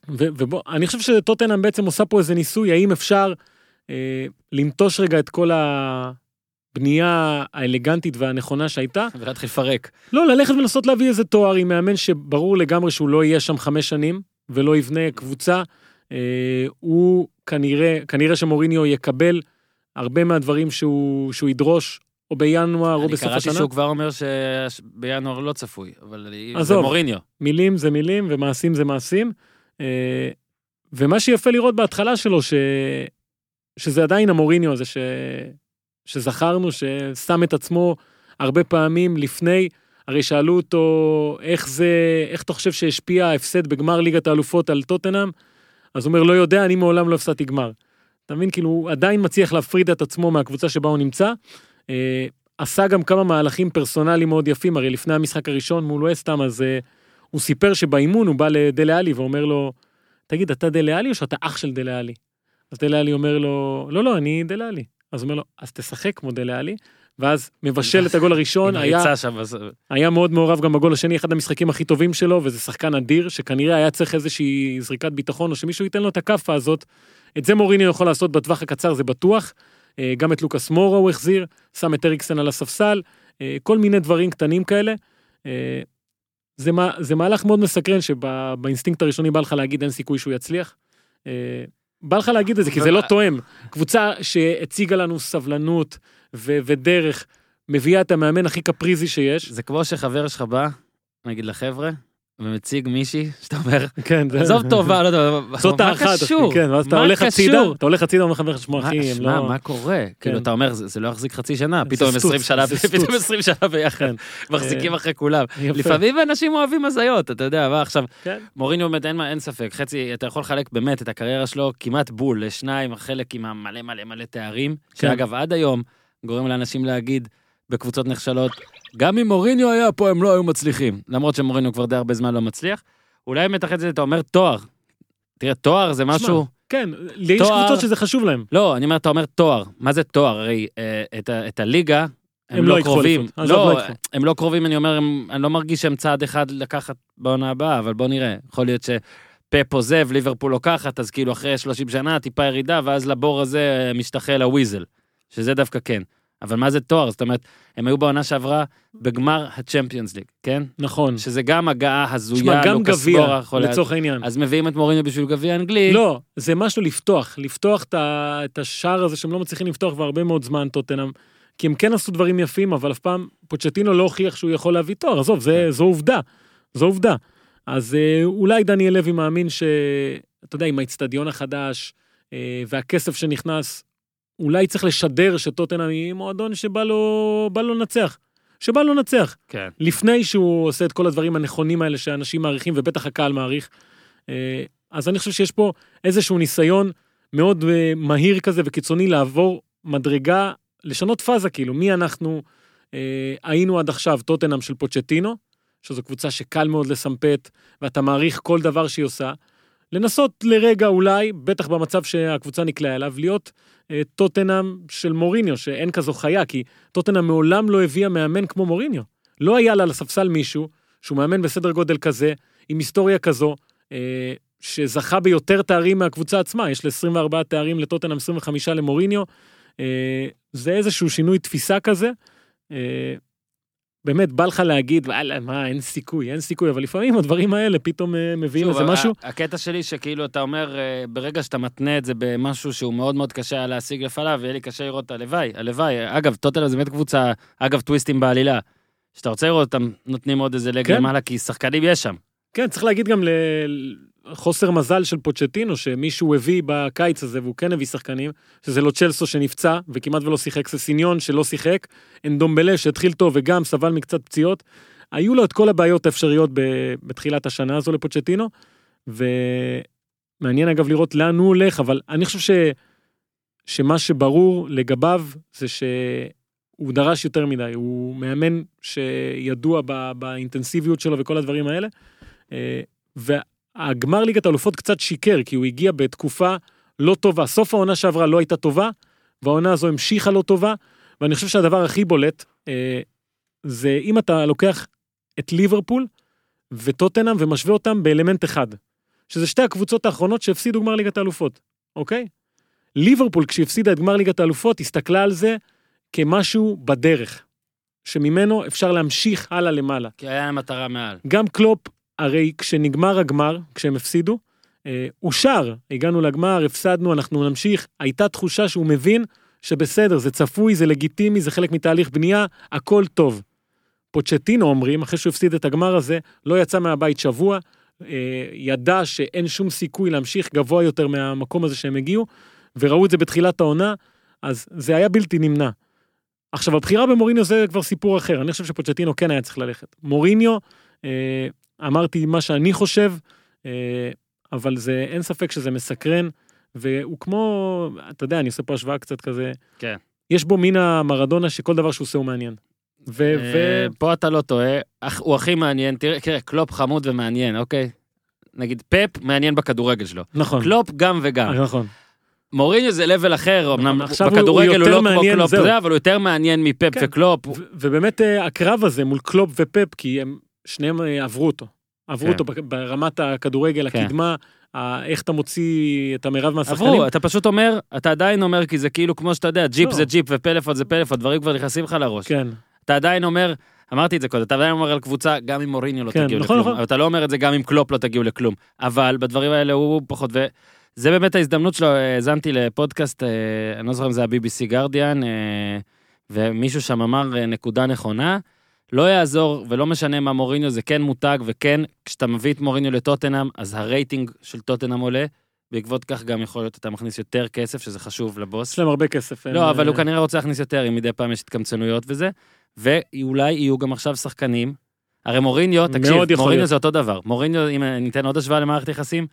ובוא, אני חושב שטוטנאם בעצם עושה פה איזה ניסוי, האם אפשר אה, לנטוש רגע את כל הבנייה האלגנטית והנכונה שהייתה, <laughs> ולהתחיל לפרק. לא, ללכת ולנסות להביא איזה תואר עם מאמן שברור לגמרי שהוא לא יהיה שם חמש שנים, ולא יבנה קבוצה. אה, הוא כנראה, כנראה שמוריניו יקבל הרבה מהדברים שהוא, שהוא ידרוש, או בינואר או אני בסוף קראתי השנה. שהוא כבר אומר שבינואר לא צפוי, אבל זה עזוב. מוריניו. מילים זה מילים ומעשים זה מעשים. אה, ומה שיפה לראות בהתחלה שלו, ש... שזה עדיין המוריניו הזה ש... שזכרנו, ששם את עצמו הרבה פעמים לפני, הרי שאלו אותו איך זה, איך אתה חושב שהשפיע ההפסד בגמר ליגת האלופות על טוטנאם? אז הוא אומר, לא יודע, אני מעולם לא הפסדתי גמר. אתה מבין? כאילו, הוא עדיין מצליח להפריד את עצמו מהקבוצה שבה הוא נמצא. אה, עשה גם כמה מהלכים פרסונליים מאוד יפים, הרי לפני המשחק הראשון מול וסטאם, אז אה, הוא סיפר שבאימון הוא בא לדלה עלי ואומר לו, תגיד, אתה דלה עלי או שאתה אח של דלה עלי? אז דלה עלי אומר לו, לא, לא, אני דלה עלי. אז הוא אומר לו, אז תשחק כמו דלה עלי, ואז מבשל את הגול הראשון, היה, שם, אז- היה מאוד מעורב גם בגול השני, אחד המשחקים הכי טובים שלו, וזה שחקן אדיר, שכנראה היה צריך איזושהי זריקת ביטחון, או שמישהו ייתן לו את הכאפה הזאת. את זה מוריניו יכול לעשות בטווח הקצר, זה בטוח. אה, גם את לוקאס מורה הוא החזיר, שם את אריקסן על הספסל, אה, כל מיני דברים קטנים כאלה. אה, זה, מה- זה מהלך מאוד מסקרן, שבאינסטינקט הראשוני בא לך להגיד אין סיכוי שהוא יצליח. בא לך להגיד את זה, כי זה לא תואם. קבוצה שהציגה לנו סבלנות ו- ודרך, מביאה את המאמן הכי קפריזי שיש. זה כמו שחבר שלך בא, נגיד לחבר'ה, ומציג מישהי, שאתה אומר, כן. עזוב טובה, לא יודע, זאת מה האחת, קשור? כן, ואז אתה מה הולך הצידה? אתה הולך הצידה ואומר לך, שמע מה- אחי, הם שמע, לא... מה קורה? כאילו, אתה אומר, זה לא יחזיק חצי שנה, פתאום הם סטוץ, 20 שנה, פתאום סטוץ. 20 שנה ביחד, כן. מחזיקים אה, אחרי כולם. לפעמים אנשים אוהבים הזיות, אתה יודע, מה עכשיו, כן. מוריניו באמת אין מה- ספק, חצי, אתה יכול לחלק באמת את הקריירה שלו כמעט בול לשניים, חלק עם המלא מלא מלא תארים, כן. שאגב, עד היום גורם לאנשים להגיד בקבוצות נחשלות, גם אם מוריניו היה פה הם לא היו מצליחים, למרות שמוריניו כבר די הרבה זמן לא מצליח. אולי מתחת לזה אתה אומר תואר. תראה, תואר זה משהו... כן, יש תואר- קבוצות שזה חשוב להם. לא, אני אומר, אתה אומר תואר. מה זה תואר? הרי אה, את, ה, את הליגה, הם, הם לא לא קרובים. לא, לא. הם לא קרובים, אני אומר, הם, אני לא מרגיש שהם צעד אחד לקחת בעונה הבאה, אבל בוא נראה. יכול להיות שפפ עוזב, ליברפול לוקחת, אז כאילו אחרי 30 שנה טיפה ירידה, ואז לבור הזה משתחל הוויזל. שזה דווקא כן. אבל מה זה תואר? זאת אומרת, הם היו בעונה שעברה בגמר הצ'מפיונס ליג, כן? נכון. שזה גם הגעה הזויה, לוקאס גביע, לצורך העניין. אז מביאים את מוריניו בשביל גביע אנגלי. לא, זה משהו לפתוח, לפתוח את השער הזה שהם לא מצליחים לפתוח כבר הרבה מאוד זמן, טוטנאם. כי הם כן עשו דברים יפים, אבל אף פעם פוצ'טינו לא הוכיח שהוא יכול להביא תואר, עזוב, זה, זו עובדה, זו עובדה. אז אה, אולי דניאל לוי מאמין ש... אתה יודע, עם האיצטדיון החדש אה, והכסף שנכנס, אולי צריך לשדר שטוטנאם היא מועדון שבא לו, בא לו לנצח. שבא לו לנצח. כן. לפני שהוא עושה את כל הדברים הנכונים האלה שאנשים מעריכים, ובטח הקהל מעריך. אה, אז אני חושב שיש פה איזשהו ניסיון מאוד אה, מהיר כזה וקיצוני לעבור מדרגה, לשנות פאזה כאילו, מי אנחנו אה, היינו עד עכשיו טוטנאם של פוצ'טינו, שזו קבוצה שקל מאוד לסמפת, ואתה מעריך כל דבר שהיא עושה, לנסות לרגע אולי, בטח במצב שהקבוצה נקלעה אליו, להיות אה, טוטנאם של מוריניו, שאין כזו חיה, כי טוטנאם מעולם לא הביאה מאמן כמו מוריניו. לא היה לה על הספסל מישהו שהוא מאמן בסדר גודל כזה, עם היסטוריה כזו, אה, שזכה ביותר תארים מהקבוצה עצמה, יש ל-24 תארים לטוטנאם, 25 למוריניו. אה, זה איזשהו שינוי תפיסה כזה. אה, באמת בא לך להגיד, וואלה, מה, אין סיכוי, אין סיכוי, אבל לפעמים הדברים האלה פתאום אה, מביאים איזה משהו. הקטע שלי שכאילו אתה אומר, אה, ברגע שאתה מתנה את זה במשהו שהוא מאוד מאוד קשה היה להשיג לפניו, יהיה לי קשה לראות, הלוואי, הלוואי. אגב, טוטל זה באמת קבוצה, אגב, טוויסטים בעלילה. שאתה רוצה לראות אותם נותנים עוד איזה לג כן. למעלה, כי שחקנים יש שם. כן, צריך להגיד גם לחוסר מזל של פוצ'טינו, שמישהו הביא בקיץ הזה, והוא כן הביא שחקנים, שזה לא צ'לסו שנפצע, וכמעט ולא שיחק, ססיניון שלא שיחק, אנדומבלה שהתחיל טוב וגם סבל מקצת פציעות. היו לו את כל הבעיות האפשריות בתחילת השנה הזו לפוצ'טינו, ומעניין אגב לראות לאן הוא הולך, אבל אני חושב ש... שמה שברור לגביו זה שהוא דרש יותר מדי, הוא מאמן שידוע ב- באינטנסיביות שלו וכל הדברים האלה. אה, והגמר ליגת האלופות קצת שיקר, כי הוא הגיע בתקופה לא טובה. סוף העונה שעברה לא הייתה טובה, והעונה הזו המשיכה לא טובה, ואני חושב שהדבר הכי בולט, אה, זה אם אתה לוקח את ליברפול וטוטנאם ומשווה אותם באלמנט אחד, שזה שתי הקבוצות האחרונות שהפסידו גמר ליגת האלופות, אוקיי? ליברפול, כשהיא הפסידה את גמר ליגת האלופות, הסתכלה על זה כמשהו בדרך, שממנו אפשר להמשיך הלאה למעלה. כי היה מטרה מעל. גם קלופ, הרי כשנגמר הגמר, כשהם הפסידו, אה, הוא שר, הגענו לגמר, הפסדנו, אנחנו נמשיך. הייתה תחושה שהוא מבין שבסדר, זה צפוי, זה לגיטימי, זה חלק מתהליך בנייה, הכל טוב. פוצ'טינו אומרים, אחרי שהוא הפסיד את הגמר הזה, לא יצא מהבית שבוע, אה, ידע שאין שום סיכוי להמשיך גבוה יותר מהמקום הזה שהם הגיעו, וראו את זה בתחילת העונה, אז זה היה בלתי נמנע. עכשיו, הבחירה במוריניו זה כבר סיפור אחר, אני חושב שפוצ'טינו כן היה צריך ללכת. מוריניו, אה, אמרתי מה שאני חושב, אה, אבל זה, אין ספק שזה מסקרן, והוא כמו, אתה יודע, אני עושה פה השוואה קצת כזה, כן. יש בו מין המרדונה שכל דבר שהוא עושה הוא מעניין. ו... ו... אה, פה אתה לא טועה, הוא הכי מעניין, תראה, תראה, קלופ חמוד ומעניין, אוקיי? נגיד פפ מעניין בכדורגל שלו. נכון, קלופ גם וגם. נכון. מוריניו זה level אחר, אמנם עכשיו הוא- בכדורגל הוא הוא יותר לא כמו קלופ. זה, אבל הוא יותר מעניין מפפ כן. וקלופ. ו- ובאמת אה, הקרב הזה מול קלופ ופפ, כי הם שניהם אה, עברו אותו. עברו כן. אותו ברמת הכדורגל, כן. הקדמה, איך אתה מוציא את המרב מהשחקנים. עברו, אתה פשוט אומר, אתה עדיין אומר, כי זה כאילו כמו שאתה יודע, ג'יפ לא. זה ג'יפ ופלאפון זה פלאפון, דברים כבר נכנסים לך לראש. כן, אתה עדיין אומר, אמרתי את זה קודם, אתה עדיין אומר על קבוצה, גם אם מוריניו לא כן, תגיעו נכון, לכלום, נכון. אתה לא אומר את זה גם אם קלופ לא תגיעו לכלום. אבל בדברים האלה הוא פחות, וזה באמת ההזדמנות שלו, האזנתי לפודקאסט, אה, אני לא זוכר אם זה ה-BBC גרדיאן, אה, ומישהו שם אמר אה, נקודה נכונה, לא יעזור ולא משנה מה מוריניו, זה כן מותג, וכן, כשאתה מביא את מוריניו לטוטנאם, אז הרייטינג של טוטנאם עולה. בעקבות כך גם יכול להיות אתה מכניס יותר כסף, שזה חשוב לבוס. יש להם הרבה כסף. הם, לא, אבל הוא אה, כנראה רוצה להכניס יותר, אם מדי פעם יש התקמצנויות וזה. ואולי יהיו גם עכשיו שחקנים. הרי מוריניו, תקשיב, מוריניו. זה אותו דבר. מוריניו, אם ניתן עוד השוואה למערכת יחסים,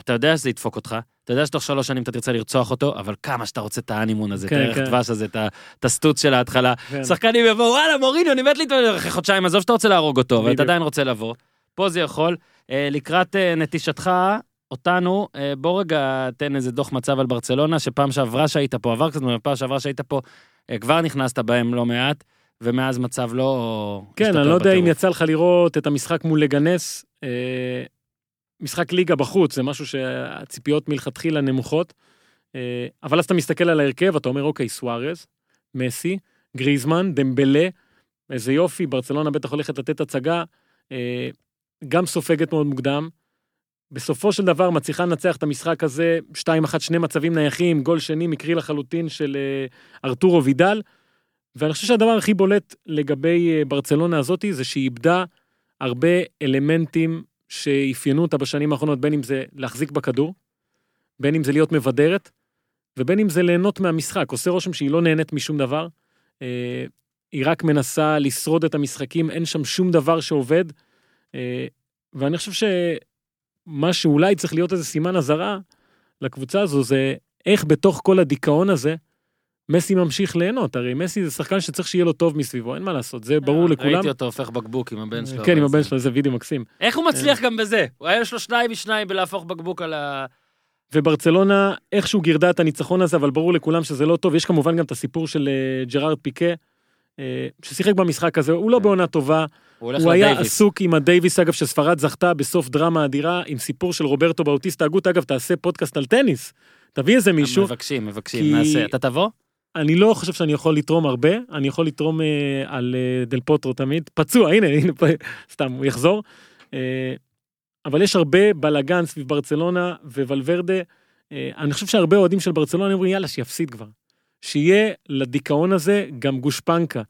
אתה יודע שזה ידפוק אותך, אתה יודע שתוך שלוש שנים אתה תרצה לרצוח אותו, אבל כמה שאתה רוצה את האנימון הזה, את כן, הערך כן. דבש הזה, את את הסטוץ של ההתחלה. כן. שחקנים יבואו, וואלה, מוריניו, אני מת להתמודד אחרי חודשיים, עזוב שאתה רוצה להרוג אותו, אבל. אתה עדיין רוצה לבוא. פה זה יכול. אה, לקראת אה, נטישתך, אותנו, אה, בוא רגע תן איזה דוח מצב על ברצלונה, שפעם שעברה שהיית פה, עבר קצת, פעם שעברה שהיית פה, כבר נכנסת בהם לא מעט, ומאז מצב לא... כן, אני לא יודע אם. יצא לך לראות את המשחק מול לגנס. משחק ליגה בחוץ, זה משהו שהציפיות מלכתחילה נמוכות. אה, אבל אז אתה מסתכל על ההרכב, אתה אומר, אוקיי, סוארז, מסי, גריזמן, דמבלה, איזה יופי, ברצלונה בטח הולכת לתת הצגה, אה, גם סופגת מאוד מוקדם. בסופו של דבר מצליחה לנצח את המשחק הזה, 2-1, שני מצבים נייחים, גול שני מקרי לחלוטין של אה, ארתורו וידל. ואני חושב שהדבר הכי בולט לגבי ברצלונה הזאתי זה שהיא איבדה הרבה אלמנטים שאפיינו אותה בשנים האחרונות, בין אם זה להחזיק בכדור, בין אם זה להיות מבדרת, ובין אם זה ליהנות מהמשחק. עושה רושם שהיא לא נהנית משום דבר. אה, היא רק מנסה לשרוד את המשחקים, אין שם שום דבר שעובד. אה, ואני חושב שמה שאולי צריך להיות איזה סימן אזהרה לקבוצה הזו, זה איך בתוך כל הדיכאון הזה, מסי ממשיך ליהנות, הרי מסי זה שחקן שצריך שיהיה לו טוב מסביבו, אין מה לעשות, זה ברור לכולם. ראיתי אותו הופך בקבוק עם הבן שלו. כן, עם. הבן שלו, זה וידאו מקסים. איך הוא מצליח גם בזה? הוא היה יש לו שניים משניים בלהפוך בקבוק על ה... וברצלונה איכשהו גירדה את הניצחון הזה, אבל ברור לכולם שזה לא טוב. יש כמובן גם את הסיפור של אה, ג'רארד פיקה, אה, ששיחק במשחק הזה, הוא לא כן. בעונה טובה, הוא היה. עסוק עם הדייוויס, אגב, שספרד זכתה בסוף דרמה אדירה, עם סיפור של רוברטו באוטיסטה אגוט, אגב, תעשה פודקאסט על טניס, תביא איזה מישהו. מבקשים, מבקשים, כי- נעשה. אתה תבוא? אני לא חושב שאני יכול לתרום הרבה, אני יכול לתרום אה, על אה, דל פוטרו תמיד, פצוע, הנה, הנה, פה, סתם, הוא יחזור. אה, אבל יש הרבה בלאגן סביב ברצלונה וולברדה, אה, אני חושב שהרבה אוהדים של ברצלונה אומרים, יאללה, שיפסיד כבר. שיהיה לדיכאון הזה גם גושפנקה.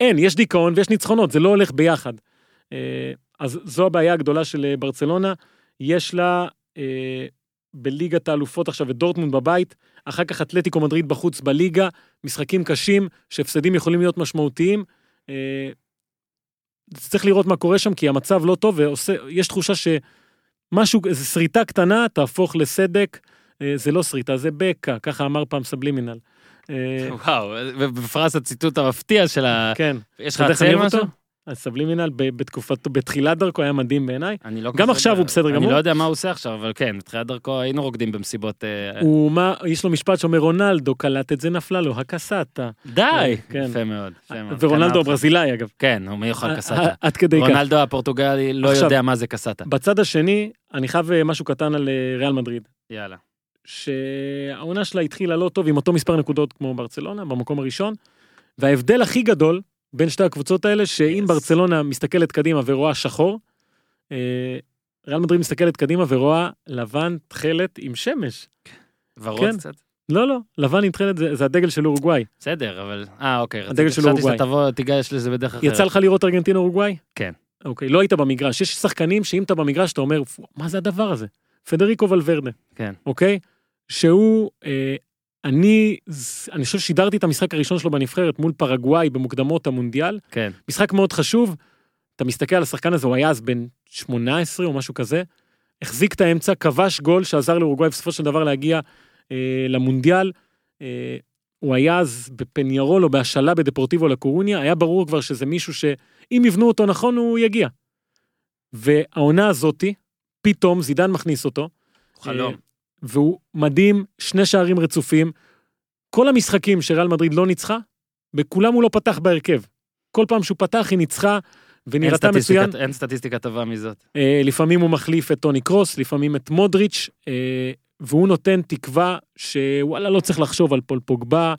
אין, יש דיכאון ויש ניצחונות, זה לא הולך ביחד. אה, אז זו הבעיה הגדולה של אה, ברצלונה, יש לה אה, בליגת האלופות עכשיו את דורטמונד בבית, אחר כך אתלטיקו מדריד בחוץ בליגה, משחקים קשים, שהפסדים יכולים להיות משמעותיים. אה, צריך לראות מה קורה שם, כי המצב לא טוב, ויש תחושה שמשהו, איזו שריטה קטנה תהפוך לסדק, אה, זה לא שריטה, זה בקע, ככה אמר פעם סבלימינל. אה, וואו, ובפרס הציטוט המפתיע של ה... כן, יש לך לציין משהו? אותו? הסבלימינל ב- בתקופתו, בתחילת דרכו היה מדהים בעיניי. אני לא גם עכשיו. הוא בסדר אני גמור. לא יודע מה הוא עושה עכשיו, אבל כן, בתחילת דרכו היינו רוקדים במסיבות... אה, הוא מה, יש לו משפט שאומר רונלדו קלט את זה נפלה לו, הקסטה. די! כן. יפה מאוד. יפה מאוד. ורונלדו. הברזילאי אגב. כן, הוא מי יאכל קסטה. ע- עד כדי כך. רונלדו הפורטוגלי לא יודע מה זה קסטה. בצד השני, אני חייב אה, משהו קטן על אה, ריאל מדריד. יאללה. שהעונה שלה התחילה לא טוב עם אותו מספר נקודות כמו ברצלונה, במקום הראשון. וההבדל הכי גדול בין שתי הקבוצות האלה, שאם Yes. ברצלונה מסתכלת קדימה ורואה שחור, אה, ריאל מדריד מסתכלת קדימה ורואה לבן תכלת עם שמש. ורוד כן. קצת? לא, לא, לבן עם תכלת זה, זה הדגל של אורוגוואי. בסדר, אבל... אה, אוקיי. הדגל של חשבתי אורוגוואי. שתבוא, תיגש לזה בדרך אחרת. יצא לך לראות ארגנטינה אורוגוואי? כן. אוקיי, לא היית במגרש. יש שחקנים שאם אתה במגרש אתה אומר, "פו, מה זה הדבר הזה? פדריקו ולוורדה. כן. אוקיי? שהוא, אה, אני, אני חושב ששידרתי את המשחק הראשון שלו בנבחרת מול פרגוואי במוקדמות המונדיאל. כן. משחק מאוד חשוב. אתה מסתכל על השחקן הזה, הוא היה אז בן 18 או משהו כזה. החזיק את האמצע, כבש גול שעזר לאורוגוואי בסופו של דבר להגיע אה, למונדיאל. אה, הוא היה אז בפניירול או בהשאלה בדפורטיבו לקורוניה, היה ברור כבר שזה מישהו שאם יבנו אותו נכון הוא יגיע. והעונה הזאתי, פתאום זידן מכניס אותו. חלום. והוא מדהים, שני שערים רצופים. כל המשחקים שריאל מדריד לא ניצחה, בכולם הוא לא פתח בהרכב. כל פעם שהוא פתח היא ניצחה ונראתה מצוין. אין סטטיסטיקה טובה מזאת. אה, לפעמים הוא מחליף את טוני קרוס, לפעמים את מודריץ', אה, והוא נותן תקווה שוואלה לא צריך לחשוב על פול פוגבה,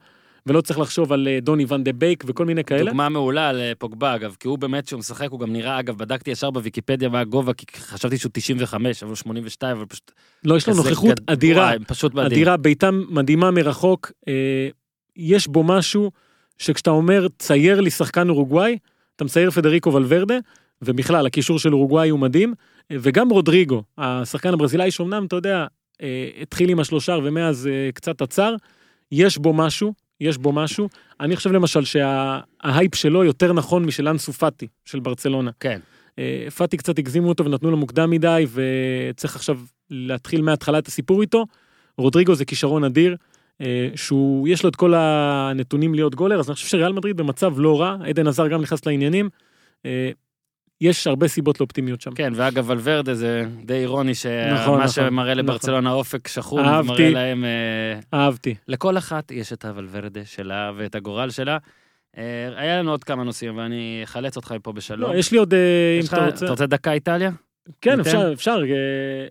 ולא צריך לחשוב על אה, דוני ון דה בייק וכל מיני כאלה. דוגמה מעולה לפוגבה, אגב, כי הוא באמת, כשהוא משחק, הוא גם נראה, אגב, בדקתי ישר בוויקיפדיה מה הגובה, כי חשבתי שהוא 95, אבל הוא 82, אבל פשוט... לא, יש לו נוכחות גד- אדירה. וואי, פשוט מדהים. אדירה, ביתם מדהימה מרחוק. אה, יש בו משהו שכשאתה אומר צייר לי שחקן אורוגוואי, אתה מצייר פדריקו ולוורדה, ובכלל הקישור של אורוגוואי הוא מדהים, אה, וגם רודריגו, השחקן הברזילאי שאומנם, אתה יודע, אה, התחיל עם השלושר ומאז אה, קצת עצר, יש בו משהו, יש בו משהו. אני חושב למשל שההייפ שלו יותר נכון משל אנסו פאטי של ברצלונה. כן. אה, פאטי קצת הגזימו אותו ונתנו לו מוקדם מדי, וצריך עכשיו להתחיל מההתחלה את הסיפור איתו. רודריגו זה כישרון אדיר, אה, שהוא, יש לו את כל הנתונים להיות גולר, אז אני חושב שריאל מדריד במצב לא רע, עדן עזר גם נכנס לעניינים. יש הרבה סיבות לאופטימיות שם. כן, ואגב, ולוורדה זה די אירוני, נכון, שמה נכון, שמראה לברצלונה אופק שחום, אהבתי. מראה להם... אה, אהבתי. לכל אחת יש את הוולוורדה שלה ואת הגורל שלה. אה, היה לנו עוד כמה נושאים, ואני אחלץ אותך מפה בשלום. לא, יש לי עוד, אה, אם יש לך- אתה רוצה. אתה רוצה דקה איטליה? כן? אפשר, אפשר.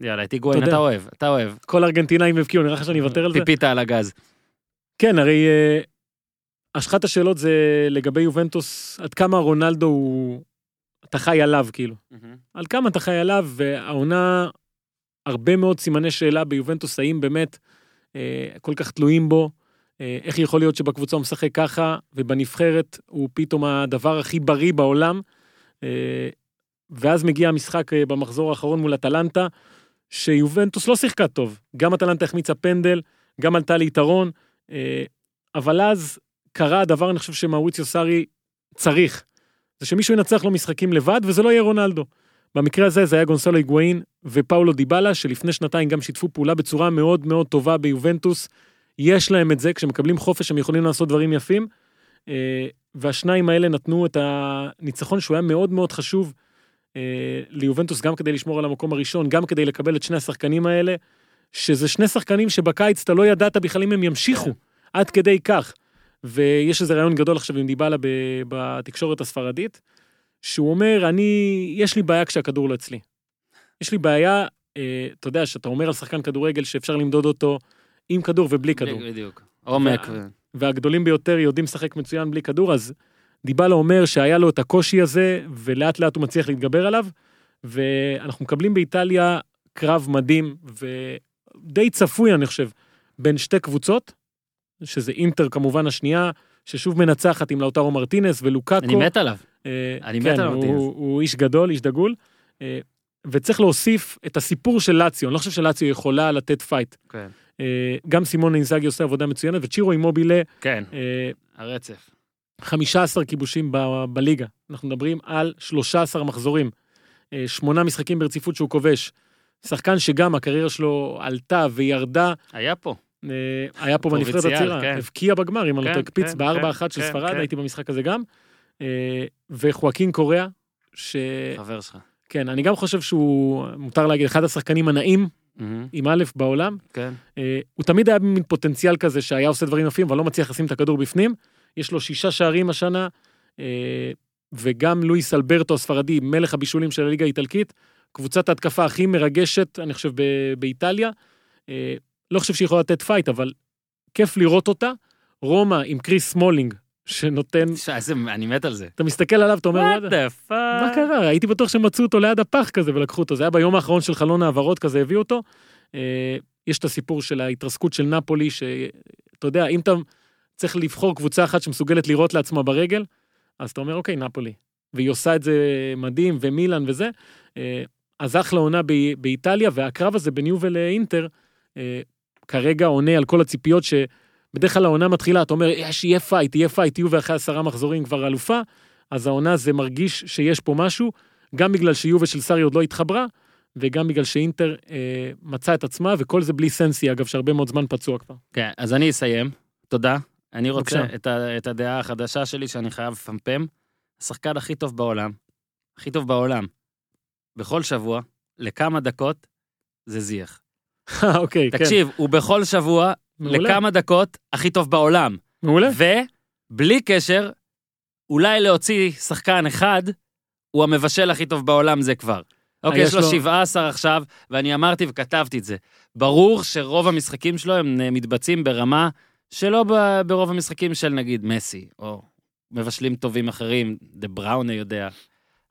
יאללה, את היגואין אתה אוהב, אתה אוהב. כל ארגנטינאים הבקיעו, נראה לך שאני אוותר על זה? פיפית על הגז. כן, הרי השחת השאלות זה לגבי יובנטוס, עד כמה רונלדו הוא... אתה חי עליו, כאילו. על כמה אתה חי עליו, והעונה, הרבה מאוד סימני שאלה ביובנטוס, האם באמת אה, כל כך תלויים בו, אה, איך יכול להיות שבקבוצה הוא משחק ככה, ובנבחרת הוא פתאום הדבר הכי בריא בעולם. אה, ואז מגיע המשחק אה, במחזור האחרון מול אטלנטה, שיובנטוס לא שיחקה טוב. גם אטלנטה החמיצה פנדל, גם עלתה ליתרון, אה, אבל אז קרה הדבר, אני חושב שמאוריציו סארי צריך. זה שמישהו ינצח לו משחקים לבד, וזה לא יהיה רונלדו. במקרה הזה זה היה גונסלו היגואין ופאולו דיבלה, שלפני שנתיים גם שיתפו פעולה בצורה מאוד מאוד טובה ביובנטוס. יש להם את זה, כשמקבלים חופש הם יכולים לעשות דברים יפים. אה, והשניים האלה נתנו את הניצחון שהוא היה מאוד מאוד חשוב אה, ליובנטוס, גם כדי לשמור על המקום הראשון, גם כדי לקבל את שני השחקנים האלה, שזה שני שחקנים שבקיץ אתה לא ידעת בכלל אם הם ימשיכו, עד כדי כך. ויש איזה רעיון גדול עכשיו עם דיבלה בתקשורת הספרדית, שהוא אומר, אני, יש לי בעיה כשהכדור לא אצלי. יש לי בעיה, אה, אתה יודע, שאתה אומר על שחקן כדורגל שאפשר למדוד אותו עם כדור ובלי כדור. בדיוק. עומק. וה- והגדולים ביותר יודעים לשחק מצוין בלי כדור, אז דיבלה אומר שהיה לו את הקושי הזה, ולאט לאט הוא מצליח להתגבר עליו, ואנחנו מקבלים באיטליה קרב מדהים, ודי צפוי, אני חושב, בין שתי קבוצות, שזה אינטר כמובן השנייה, ששוב מנצחת עם לאוטרו מרטינס ולוקאקו. אני מת עליו. אה, אני מת כן, על הוא, מרטינס. הוא איש גדול, איש דגול. אה, וצריך להוסיף את הסיפור של לאציו, אני לא חושב שלאציו יכולה לתת פייט. כן. אה, גם סימונה אינזאגי עושה עבודה מצוינת, וצ'ירו אימובילה, כן. אה, הרצף. 15 כיבושים ב- בליגה. אנחנו מדברים על 13 מחזורים. אה, שמונה משחקים ברציפות שהוא כובש. שחקן שגם הקריירה שלו עלתה וירדה, היה פה. אה, היה פה בנבחרת הצעירה, כן. הבקיע בגמר, אם אני לא כן, טועה, הקפיץ כן, בארבע כן, אחת של כן, ספרד, כן. הייתי במשחק הזה גם. אה, וחואקין קוריאה, שכן, חבר שלך. אני גם חושב שהוא, מותר להגיד, אחד השחקנים הנאים, מהמם. עם א' בעולם. כן. אה, הוא תמיד היה במין פוטנציאל כזה שהיה עושה דברים יפים, אבל לא מצליח לשים את הכדור בפנים. יש לו שישה שערים השנה, וגם לואיס אלברטו הספרדי, מלך הבישולים של הליגה האיטלקית, קבוצת ההתקפה הכי מרגשת, אני חושב, ב- באיטליה. לא חושב שהיא יכולה לתת פייט, אבל כיף לראות אותה. רומא עם קריס סמולינג, שנותן, תשמע, איזה... אני מת על זה. אתה מסתכל עליו, אתה אומר, "וואלה, the fuck? מה קרה? הייתי בטוח שמצאו אותו ליד הפח כזה ולקחו אותו. זה היה ביום האחרון של חלון העברות כזה, הביאו אותו. אה, יש את הסיפור של ההתרסקות של נפולי, שאתה יודע, אם אתה צריך לבחור קבוצה אחת שמסוגלת לירות לעצמה ברגל, אז אתה אומר, אוקיי, נפולי. והיא עושה את זה מדהים, ומילאן וזה. אה, אז אחלה עונה באיטליה, והקרב הזה בין יובה לאינטר, אה, כרגע עונה על כל הציפיות שבדרך כלל העונה מתחילה, אתה אומר, יש, יהיה פייט, יהיה פייט, יובה אחרי עשרה מחזורים כבר אלופה, אז העונה זה מרגיש שיש פה משהו, גם בגלל שיובה של סארי עוד לא התחברה, וגם בגלל שאינטר אה, מצא את עצמה, וכל זה בלי סנסי, אגב, שהרבה מאוד זמן פצוע כבר. כן, אז אני אסיים. תודה. אני רוצה בבקשה. את, ה, את הדעה החדשה שלי שאני חייב לפמפם. השחקן הכי טוב בעולם, הכי טוב בעולם, בכל שבוע, לכמה דקות, זה זיח. אוקיי, כן. תקשיב, הוא בכל שבוע, מעולה. לכמה דקות, הכי טוב בעולם. מעולה. ובלי קשר, אולי להוציא שחקן אחד, הוא המבשל הכי טוב בעולם זה כבר. אוקיי, יש יש לו לו- 17 עכשיו, ואני אמרתי וכתבתי את זה. ברור שרוב המשחקים שלו הם אה, מתבצעים ברמה שלא ברוב המשחקים של נגיד מסי, או מבשלים טובים אחרים, דה ברוינה יודע.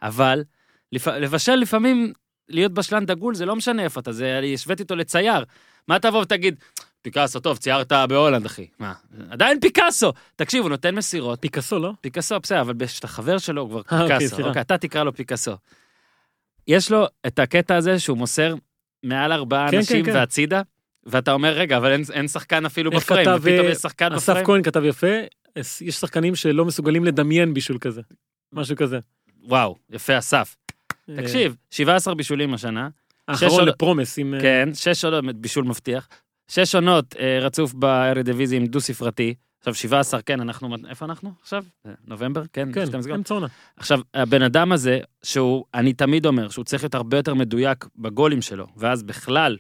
אבל. לבשל לפעמים, להיות בשלן דגול, זה לא משנה איפה אתה, זה, אני השוויתי אותו לצייר. מה תבוא ותגיד, פיקאסו, טוב, ציירת בהולנד, אחי. מה? עדיין פיקאסו! תקשיב, הוא נותן מסירות. פיקאסו, לא? פיקאסו, בסדר, אבל כשאתה חבר שלו, הוא כבר אה, אוקיי, פיקאסו. אוקיי, אתה תקרא לו פיקאסו. יש לו את הקטע הזה שהוא מוסר מעל ארבעה כן, אנשים כן, כן. והצידה, ואתה אומר, רגע, אבל אין, אין שחקן אפילו בפריים, כתב, ופתאום אה, יש שחקן אסף בפריים. כהן כתב יפה, יש שחקנים שלא מסוגלים לדמיין בישול כזה. משהו כזה. וואו, יפה, אסף. תקשיב, 17 בישולים השנה, אה, האחרון לפרומס עם... אה, כן, שש עונות, בישול מבטיח. שש עונות אה, רצוף בארדיוויזיה עם דו-ספרתי. עכשיו, 17, כן, אנחנו, איפה אנחנו עכשיו? אה, נובמבר? כן, כן. אמצע עונה. עכשיו, הבן אדם הזה, שהוא, אני תמיד אומר, שהוא צריך להיות הרבה יותר מדויק בגולים שלו, ואז בכלל,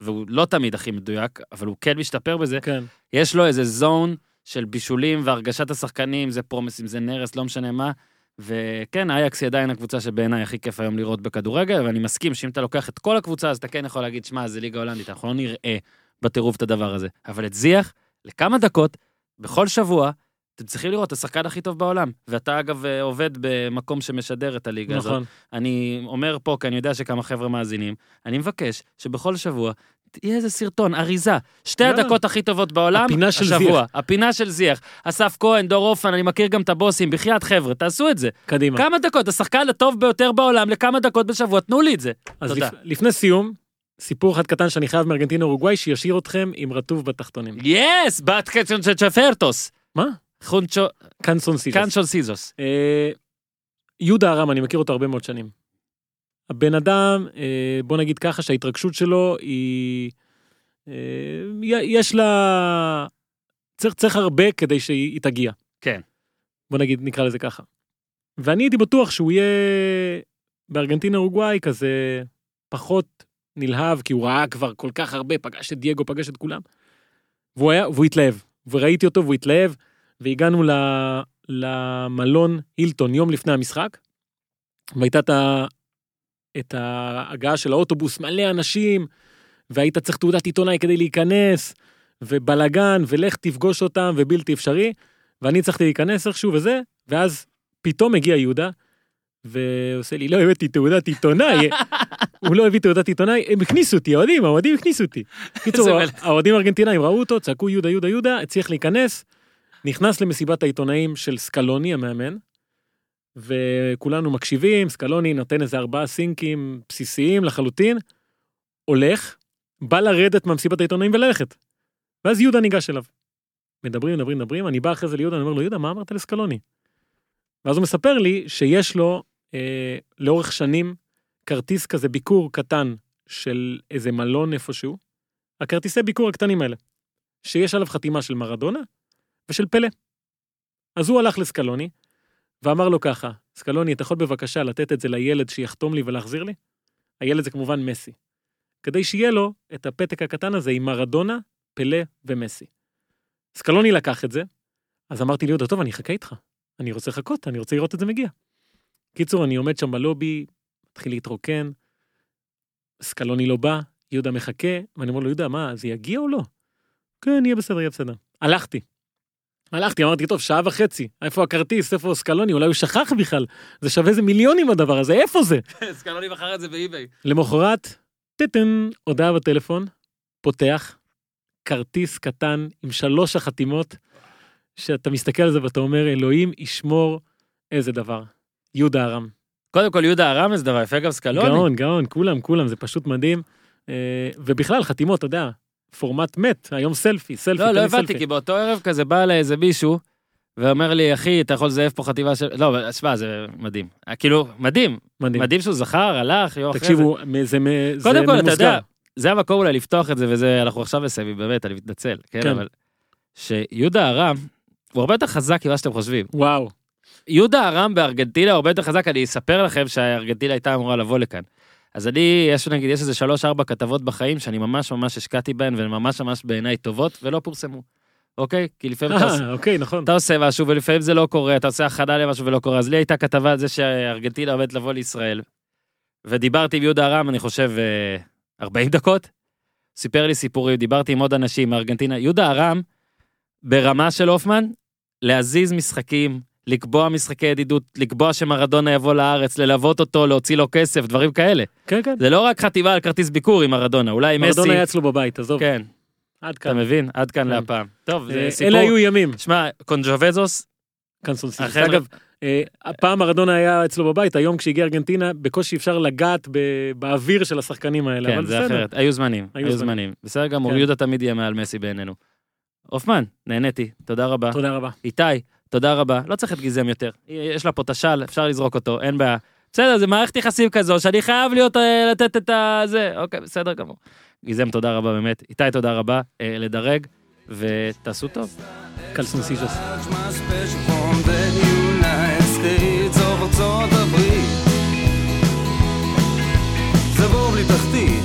והוא לא תמיד הכי מדויק, אבל הוא כן משתפר בזה, כן. יש לו איזה זון של בישולים והרגשת השחקנים, זה פרומס, אם זה נרס, לא משנה מה. וכן, אייקס היא עדיין הקבוצה שבעיניי הכי כיף היום לראות בכדורגל, ואני מסכים שאם אתה לוקח את כל הקבוצה, אז אתה כן יכול להגיד, שמע, זה ליגה הולנדית, אנחנו לא נראה בטירוף את הדבר הזה. אבל את זיח, לכמה דקות, בכל שבוע, אתם צריכים לראות את השחקן הכי טוב בעולם. ואתה אגב אה, עובד במקום שמשדר את הליגה הזאת. נכון. אני אומר פה, כי אני יודע שכמה חבר'ה מאזינים, אני מבקש שבכל שבוע תהיה איזה סרטון, אריזה. שתי יאללה. הדקות הכי טובות בעולם, הפינה של השבוע. זיח. הפינה של זיח. אסף כהן, דור אופן, אני מכיר גם את הבוסים, בחייאת חבר'ה, תעשו את זה. קדימה. כמה דקות, השחקן הטוב ביותר בעולם, לכמה דקות בשבוע, תנו לי את זה. אז תודה. לפ- לפני סיום, סיפור אחד קטן שאני חייב מארגנטינה אורוגוואי, שישאיר אתכם עם רטוב בתחתונים. יס, בת קצ'ון של צ'פרטוס. מה? חונצ'ו, קנסון סיזוס. קנצ'ון סיזוס. אה, יהודה ארם, אני מכיר אותו הרבה מאוד שנים. הבן אדם, אה, בוא נגיד ככה, שההתרגשות שלו היא... אה, יש לה... צריך, צריך הרבה כדי שהיא תגיע. כן. בוא נגיד, נקרא לזה ככה. ואני הייתי בטוח שהוא יהיה בארגנטינה אורוגוואי כזה פחות נלהב, כי הוא ראה כבר כל כך הרבה, פגש את דייגו, פגש את כולם. והוא היה, והוא התלהב. וראיתי אותו והוא התלהב, והגענו ל, למלון הילטון יום לפני המשחק, והייתה את, את ההגעה של האוטובוס, מלא אנשים, והיית צריך תעודת עיתונאי כדי להיכנס, ובלאגן, ולך תפגוש אותם, ובלתי אפשרי. ואני הצלחתי להיכנס איכשהו וזה, ואז פתאום הגיע יהודה, ועושה לי, לא הבאתי תעודת עיתונאי, <laughs> הוא לא הביא תעודת עיתונאי, הם הכניסו אותי, האוהדים, האוהדים הכניסו אותי. <laughs> קיצור, איזה מלך. האוהדים הארגנטינאים ראו אותו, צעקו יהודה, יהודה, יהודה, הצליח להיכנס, נכנס למסיבת העיתונאים של סקלוני, המאמן, וכולנו מקשיבים, סקלוני נותן איזה ארבעה סינקים בסיסיים לחלוטין, הולך, בא לרדת מהמסיבת העיתונאים וללכת. ואז יהודה ניגש אליו. מדברים, מדברים, מדברים, אני בא אחרי זה ליהודה, אני אומר לו, יהודה, מה אמרת לסקלוני? ואז הוא מספר לי שיש לו אה, לאורך שנים כרטיס כזה ביקור קטן של איזה מלון איפשהו, הכרטיסי ביקור הקטנים האלה, שיש עליו חתימה של מרדונה ושל פלא. אז הוא הלך לסקלוני ואמר לו ככה, סקלוני, אתה יכול בבקשה לתת את זה לילד שיחתום לי ולהחזיר לי? הילד זה כמובן מסי. כדי שיהיה לו את הפתק הקטן הזה עם מרדונה, פלא ומסי. סקלוני לקח את זה, אז אמרתי ליהודה, טוב, אני אחכה איתך. אני רוצה לחכות, אני רוצה לראות את זה מגיע. קיצור, אני עומד שם בלובי, מתחיל להתרוקן, סקלוני לא בא, יהודה מחכה, ואני אומר לו, יהודה, מה, זה יגיע או לא? כן, יהיה בסדר, יהיה בסדר. הלכתי. הלכתי, אמרתי, טוב, שעה וחצי, איפה הכרטיס, איפה סקלוני, אולי הוא שכח בכלל, זה שווה איזה מיליונים הדבר הזה, איפה זה? <laughs> סקלוני מכר את זה באי-ביי. למחרת, טטן, הודעה בטלפון, פותח, כרטיס קטן עם שלוש החתימות, שאתה מסתכל על זה ואתה אומר, אלוהים ישמור איזה דבר. יהודה ארם. קודם כל, יהודה ארם זה דבר יפה, גם סקלוני. גאון, גאון, כולם, כולם, זה פשוט מדהים. אה, ובכלל, חתימות, אתה יודע, פורמט מת, היום סלפי, סלפי, לא, לא הבנתי. כי באותו ערב כזה בא אליי איזה מישהו, ואומר לי, אחי, אתה יכול לזייף פה חטיבה של... לא, שמע, זה מדהים. אה, כאילו, מדהים. מדהים. מדהים שהוא זכר, הלך, יום אחרי זה. תקשיבו, זה מ- זה קודם כל, אתה ממוסגר. יודע, זה המקום אולי לפתוח את זה, וזה, אנחנו עכשיו בסביב, באמת, אני מתנצל, כן, כן. אבל... שיהודה ארם, הוא הרבה יותר חזק ממה שאתם חושבים. וואו, יהודה ארם בארגנטינה הרבה יותר חזק, אני אספר לכם שהארגנטינה הייתה אמורה לבוא לכאן. אז אני, יש נגיד, יש איזה שלוש ארבע כתבות בחיים שאני ממש ממש השקעתי בהן והן ממש ממש בעיניי טובות ולא פורסמו. אוקיי? כי לפעמים אתה עושה- אה, אוקיי, נכון. אתה עושה משהו ולפעמים זה לא קורה, אתה עושה הכנה למשהו ולא קורה. אז לי הייתה כתבה על זה שארגנטינה עומדת לבוא לישראל. ודיברתי עם יהודה ארם, אני חושב, אה, 40 דקות. סיפר לי סיפורים, דיברתי עם עוד אנשים מארגנטינה. יהודה ארם, ברמה של הופמן, להזיז משחקים, לקבוע משחקי ידידות, לקבוע שמרדונה יבוא לארץ, ללוות אותו, להוציא לו כסף, דברים כאלה. כן, כן. זה לא רק חתימה על כרטיס ביקור עם מרדונה, אולי מסי... מרדונה היה אצלו בבית, עזוב, כן, עד אתה כאן. מבין? עד כאן כן. להפעם. טוב, זה אה, סיפור... אלה היו ימים, שמע, קונג'ווזוס. החבר'ה- אגב, אה, הפעם מרדונה היה אצלו בבית, היום כשהגיע ארגנטינה, בקושי אפשר לגעת ב- באוויר של השחקנים האלה, כן, אבל זה בסדר. אחרת. היו זמנים, היו זמנים. זמנים. בסדר גמור, כן. יהודה תמיד יהיה מעל מסי בעינינו. הופמן, נהניתי, תודה רבה. תודה רבה. איתי, תודה רבה. לא צריך את גיזם יותר. יש לה פה את השל, אפשר לזרוק אותו, אין בעיה. בסדר, זה מערכת יחסים כזו, שאני חייב להיות, אה, לתת את ה... זה, אוקיי, בסדר גמור. גיזם, תודה רבה באמת. איתי, תודה רבה. אה, לדרג, ותעשו טוב. ארצות הברית זה תחתית